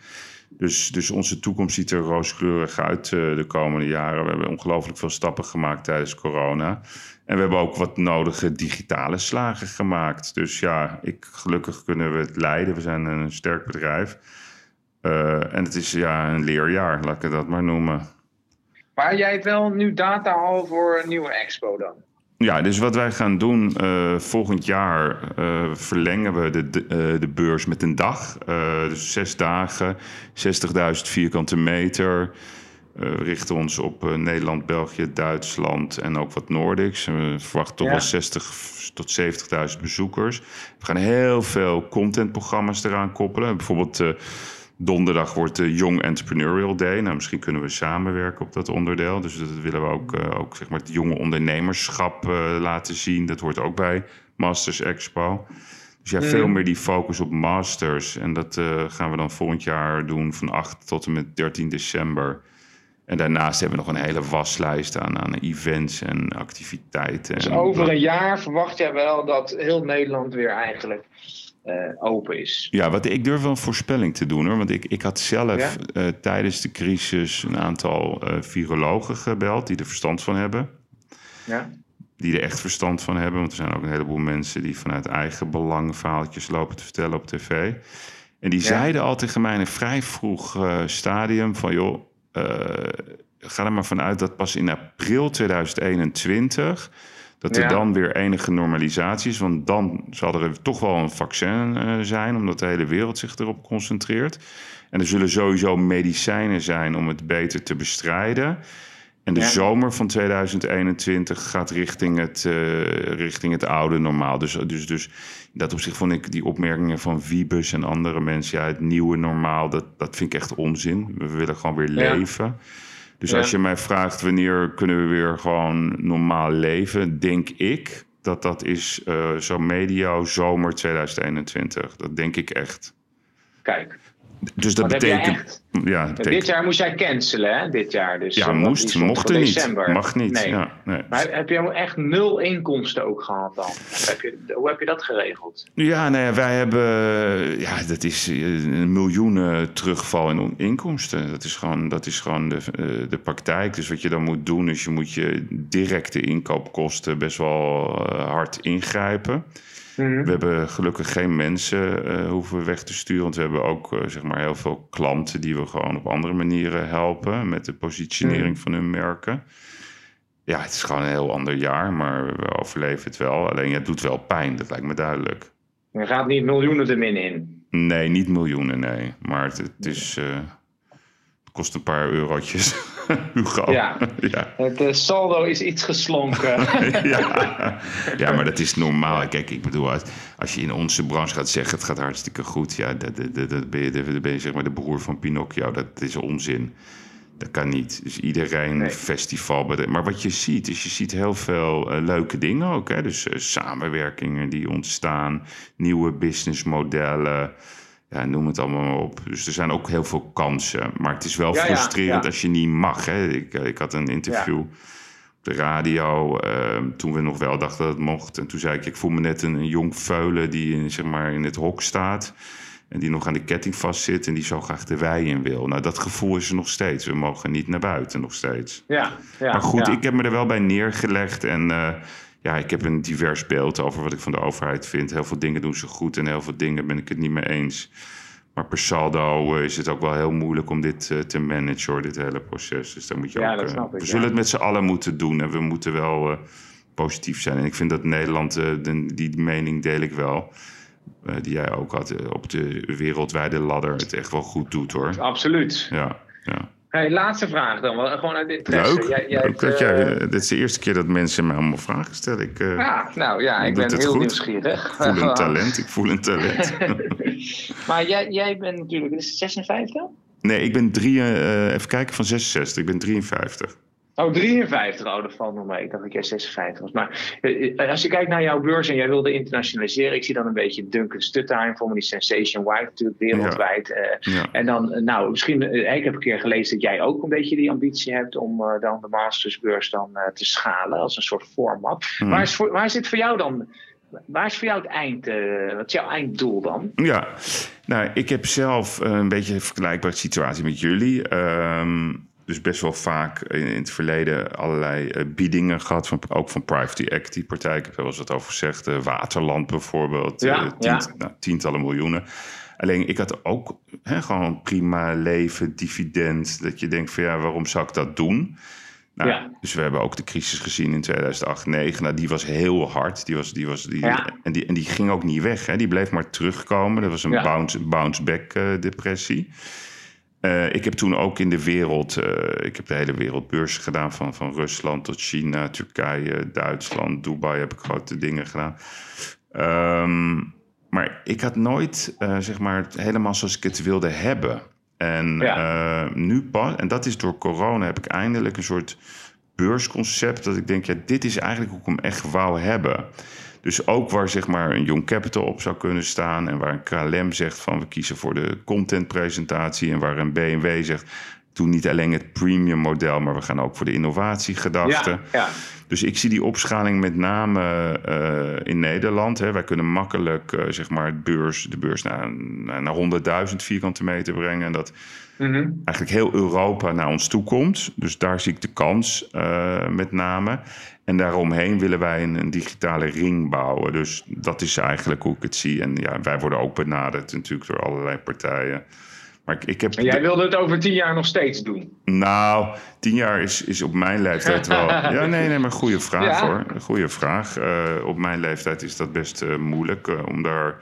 Dus, dus onze toekomst ziet er rooskleurig uit uh, de komende jaren. We hebben ongelooflijk veel stappen gemaakt tijdens corona. En we hebben ook wat nodige digitale slagen gemaakt. Dus ja, ik, gelukkig kunnen we het leiden. We zijn een sterk bedrijf. Uh, en het is ja, een leerjaar, laat ik dat maar noemen. Maar jij hebt wel nu data al voor een nieuwe expo dan? Ja, dus wat wij gaan doen uh, volgend jaar uh, verlengen we de, de, de, beurs met een dag. dus zes dagen, 60.000 vierkante meter. we richten ons op Nederland, België, Duitsland en ook wat Noordics. We verwachten toch ja. wel 60 tot 70.000 bezoekers. We gaan heel veel contentprogramma's eraan koppelen. Bijvoorbeeld Donderdag wordt de Young Entrepreneurial Day. Nou, misschien kunnen we samenwerken op dat onderdeel. Dus dat willen we ook, uh, ook zeg maar, het jonge ondernemerschap uh, laten zien. Dat hoort ook bij Masters Expo. Dus ja, veel meer die focus op masters. En dat uh, gaan we dan volgend jaar doen van 8 tot en met 13 december. En daarnaast hebben we nog een hele waslijst aan, aan events en activiteiten. Dus over een jaar verwacht jij wel dat heel Nederland weer eigenlijk open is. Ja, wat, ik durf wel een voorspelling te doen hoor. Want ik, ik had zelf uh, tijdens de crisis een aantal uh, virologen gebeld die er verstand van hebben. Ja. Die er echt verstand van hebben. Want er zijn ook een heleboel mensen die vanuit eigen belang verhaaltjes lopen te vertellen op tv. En die ja. zeiden al tegen mij in een vrij vroeg stadium van joh, ga er maar vanuit dat pas in april 2021 Dat er dan weer enige normalisatie is. Want dan zal er toch wel een vaccin uh, zijn, omdat de hele wereld zich erop concentreert. En er zullen sowieso medicijnen zijn om het beter te bestrijden. En de zomer van 2021 gaat richting het, uh, richting het oude normaal. Dus, dus, dus dat opzicht vond ik die opmerkingen van Wiebus en andere mensen... ja, het nieuwe normaal, dat, dat vind ik echt onzin. We willen gewoon weer leven. Dus als je mij vraagt wanneer kunnen we weer gewoon normaal leven... denk ik dat dat is uh, zo medio zomer 2021. Dat denk ik echt. Kijk, dus dat betekent. Ja, Dit jaar moest jij cancelen, hè? Dit jaar. Dus, ja, moest, mocht er niet. Mag niet. Nee. Ja, nee. Maar heb je echt nul inkomsten ook gehad dan? Heb je, hoe heb je dat geregeld? Ja, nou ja, wij hebben. Ja, dat is eh, een miljoenen terugval in inkomsten. Dat is gewoon, dat is gewoon de, eh, de praktijk. Dus wat je dan moet doen, is je moet je directe inkoopkosten best wel eh, hard ingrijpen. Mhm. We hebben gelukkig geen mensen uh, hoeven weg te sturen. Want we hebben ook uh, zeg maar heel veel klanten die we gewoon op andere manieren helpen met de positionering mhm. van hun merken. Ja, het is gewoon een heel ander jaar, maar we overleven het wel. Alleen het doet wel pijn, dat lijkt me duidelijk. Je gaat niet miljoenen er min in? Nee, niet miljoenen, nee. Maar het, het is. Uh, kost een paar eurotjes. Hugo. Ja, ja. het uh, saldo is iets geslonken. ja. ja, maar dat is normaal. Kijk, ik bedoel, als je in onze branche gaat zeggen... het gaat hartstikke goed... ja, dat, ben, je, dat ben je zeg maar de broer van Pinocchio. Dat is onzin. Dat kan niet. Dus iedereen nee. festival. Maar wat je ziet, is je ziet heel veel uh, leuke dingen ook. Hè? Dus uh, samenwerkingen die ontstaan, nieuwe businessmodellen ja, noem het allemaal maar op. Dus er zijn ook heel veel kansen. Maar het is wel frustrerend als je niet mag. Hè? Ik, eh, ik had een interview op de radio ehm, toen we nog wel dachten dat het mocht. En toen zei ik, ik voel me net een, jong veulen die in, zeg maar, in het hok staat. En die nog aan de ketting vastzit en die zo graag de wei in wil. Nou, dat gevoel is er nog steeds. We mogen niet naar buiten nog steeds. Ja, ja, maar goed, ik heb me er wel bij neergelegd. En uh, ja, ik heb een divers beeld over wat ik van de overheid vind. Heel veel dingen doen ze goed en heel veel dingen ben ik het niet mee eens. Maar per saldo eh, is het ook wel heel moeilijk om dit uh, te managen, hoor, dit hele proces. Dus daar moet je ja, ook. Dat snap uh, we zullen het met z'n allen moeten doen en we moeten wel positief zijn. En ik vind dat Nederland, de, die mening deel ik wel. die jij ook had op de wereldwijde ladder, het echt wel goed doet hoor. Absoluut. Ja, ja. Hey, laatste vraag dan, wel, gewoon uit interesse. Leuk. Jij, jij dat jij, uh, dit is de eerste keer dat mensen mij allemaal vragen stellen. Ik, uh, ja, nou ja, ik ben heel goed. nieuwsgierig. Ik voel een talent, ik voel een talent. maar jij, jij bent natuurlijk, is het 56? Nee, ik ben drie, uh, even kijken, van 66. Ik ben 53. Oh, 53. Oh, dat valt nog mee. Ik dacht dat jij 56 was. Maar eh, als je kijkt naar jouw beurs en jij wilde internationaliseren. Ik zie dan een beetje Duncan Stuttheim, voor die Sensation Wife natuurlijk wereldwijd. Ja. En dan, nou, misschien, ik heb een keer gelezen dat jij ook een beetje die ambitie hebt om dan de mastersbeurs dan te schalen als een soort format. Hmm. Waar, is voor, waar zit voor jou dan Waar is voor jou het eind, wat is jouw einddoel dan? Ja, nou, ik heb zelf een beetje een vergelijkbare situatie met jullie. Um, dus best wel vaak in, het verleden allerlei uh, biedingen gehad, van, ook van private equity partijen. Ik heb er wel eens wat over gezegd. Uh, Waterland bijvoorbeeld, ja, tient, ja. nou, tientallen miljoenen. Alleen ik had ook hè, gewoon prima leven, dividend. Dat je denkt van ja, waarom zou ik dat doen? Nou, ja. Dus we hebben ook de crisis gezien in 2008, 2009. Nou, die was heel hard. Die was, die was, die, en, die, en die ging ook niet weg. Hè. Die bleef maar terugkomen. Dat was een bounce, bounce back depressie. Uh, ik heb toen ook in de wereld, uh, ik heb de hele wereldbeurs gedaan, van, van Rusland tot China, Turkije, Duitsland, Dubai heb ik grote dingen gedaan. Um, maar ik had nooit, uh, zeg maar, helemaal zoals ik het wilde hebben. En ja. nu pas, en dat is door corona, heb ik eindelijk een soort beursconcept dat ik denk, ja, dit is eigenlijk hoe ik hem echt wou hebben. Dus ook waar zeg maar een Young Capital op zou kunnen staan en waar een KLM zegt van we kiezen voor de contentpresentatie en waar een BMW zegt doe niet alleen het premium model, maar we gaan ook voor de innovatiegedachte. Ja, ja. Dus ik zie die opschaling met name uh, in Nederland. Hè. Wij kunnen makkelijk uh, zeg maar het beurs, de beurs naar, naar 100.000 vierkante meter brengen. En dat mm eigenlijk heel Europa naar ons toe komt. Dus daar zie ik de kans uh, met name. En daaromheen willen wij een, een, digitale ring bouwen. Dus dat is eigenlijk hoe ik het zie. En ja, wij worden ook benaderd natuurlijk door allerlei partijen. Maar ik, ik heb... En jij wilde het over tien jaar nog steeds doen? Nou, tien jaar is, is op mijn leeftijd wel... ja, nee, nee, maar goede vraag Ja? hoor. Goede vraag. Eh, op mijn leeftijd is dat best eh, moeilijk eh, om daar...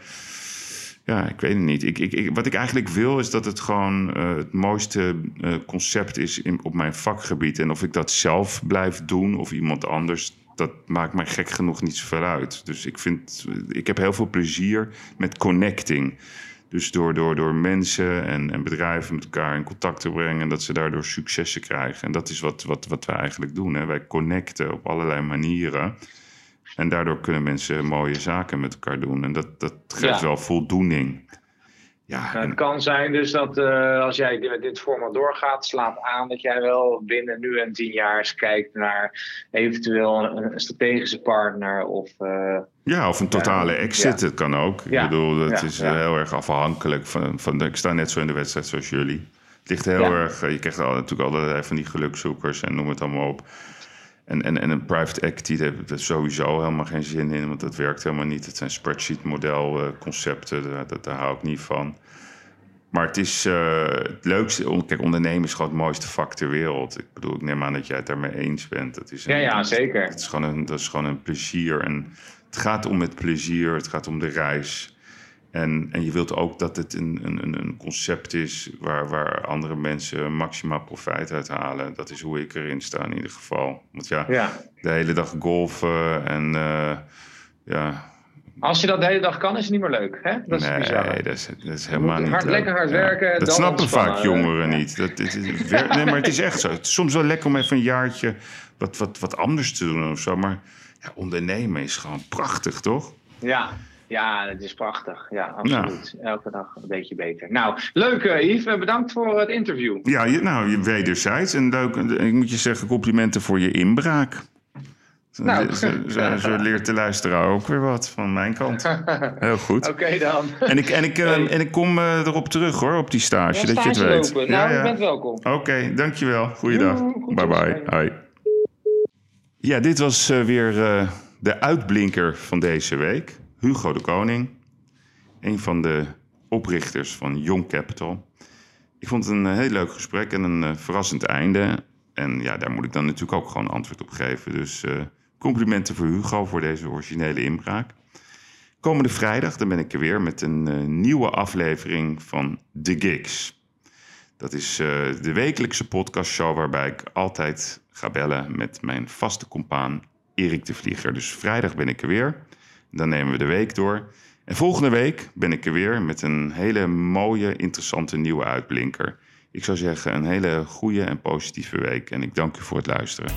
Ja, ik weet het niet. Ik, ik, ik- wat ik eigenlijk wil is dat het gewoon eh, het mooiste eh, concept is in, op mijn vakgebied. En of ik dat zelf blijf doen of iemand anders, dat maakt mij gek genoeg niet zoveel uit. Dus ik vind, ik heb heel veel plezier met connecting. Dus door, door, door mensen en, en bedrijven met elkaar in contact te brengen en dat ze daardoor successen krijgen. En dat is wat, wat, wat wij eigenlijk doen. Hè. Wij connecten op allerlei manieren. En daardoor kunnen mensen mooie zaken met elkaar doen. En dat, dat geeft Ja. wel voldoening. Ja, Nou, en- het kan zijn dus dat eh, als jij dit- dit format doorgaat, slaat aan dat jij wel binnen nu en tien jaar eens kijkt naar eventueel een, een strategische partner of eh, Ja, of een totale Ja, exit, ja. dat kan ook. Ik bedoel, dat is eh, heel erg afhankelijk van, van ik sta net zo in de wedstrijd zoals jullie. Het ligt heel erg, eh, je krijgt al, natuurlijk allerlei van die gelukzoekers en noem het allemaal op. En, en, en een private equity, daar heb ik er sowieso helemaal geen zin in, want dat werkt helemaal niet. Het zijn spreadsheet model eh, concepten, daar, dat, daar hou ik niet van. Maar het is eh, het leukste, kijk, ondernemen is gewoon het mooiste vak ter wereld. Ik bedoel, ik neem aan dat jij het daarmee eens bent. Dat is een, Ja, ja, zeker. Het is gewoon een, dat is gewoon een plezier. En het gaat om het plezier, het gaat om de reis. En, en je wilt ook dat het een, een, een- concept is waar, waar andere mensen maximaal profijt uit halen. Dat is hoe ik erin sta in ieder geval. Want ja, ja. de hele dag golfen en eh, ja, Als je dat de hele dag kan, is het niet meer leuk. Hè? Dat is nee, bizar. dat is, dat is helemaal niet hard- leuk. lekker hard werken, Dat dan snappen vaak jongeren Ja. niet. Dat, het nee, maar het is echt zo. Het is soms wel lekker om even een jaartje wat, wat, wat anders te doen of zo. Maar ja, ondernemen is gewoon prachtig, toch? Ja. Ja, het is prachtig. Ja, absoluut. Elke dag een beetje beter. Nou, leuk eh, Yves. Eh, Bedankt voor het interview. Ja, je, nou, je wederzijds. En leuk, en ik moet je zeggen, complimenten voor je inbraak. Nou. zo, zo- zo leert de luisteraar ook weer wat van mijn kant. Heel goed. Oké dan. En ik, en, ik, eh, Hey. en ik kom eh, erop terug hoor, op die stage, Ja, dat je het weet. Nou, je bent welkom. Oké, dankjewel. Goeiedag. Goed bye bye. Hoi. Ja, dit was eh, weer eh, de uitblinker van deze week. Hugo de Koning. Een van de oprichters van Young Capital. Ik vond het een eh, heel leuk gesprek en een eh, verrassend einde. En ja, daar moet ik dan natuurlijk ook gewoon antwoord op geven. Dus eh, complimenten voor Hugo voor deze originele inbraak. Komende vrijdag dan ben ik er weer met een nieuwe aflevering van The Gigs. Dat is de wekelijkse podcastshow waarbij ik altijd ga bellen met mijn vaste compaan Erik de Vlieger. Dus vrijdag ben ik er weer. Dan nemen we de week door. En volgende week ben ik er weer met een hele mooie, interessante nieuwe uitblinker. Ik zou zeggen een hele goede en positieve week. En ik dank u voor het luisteren.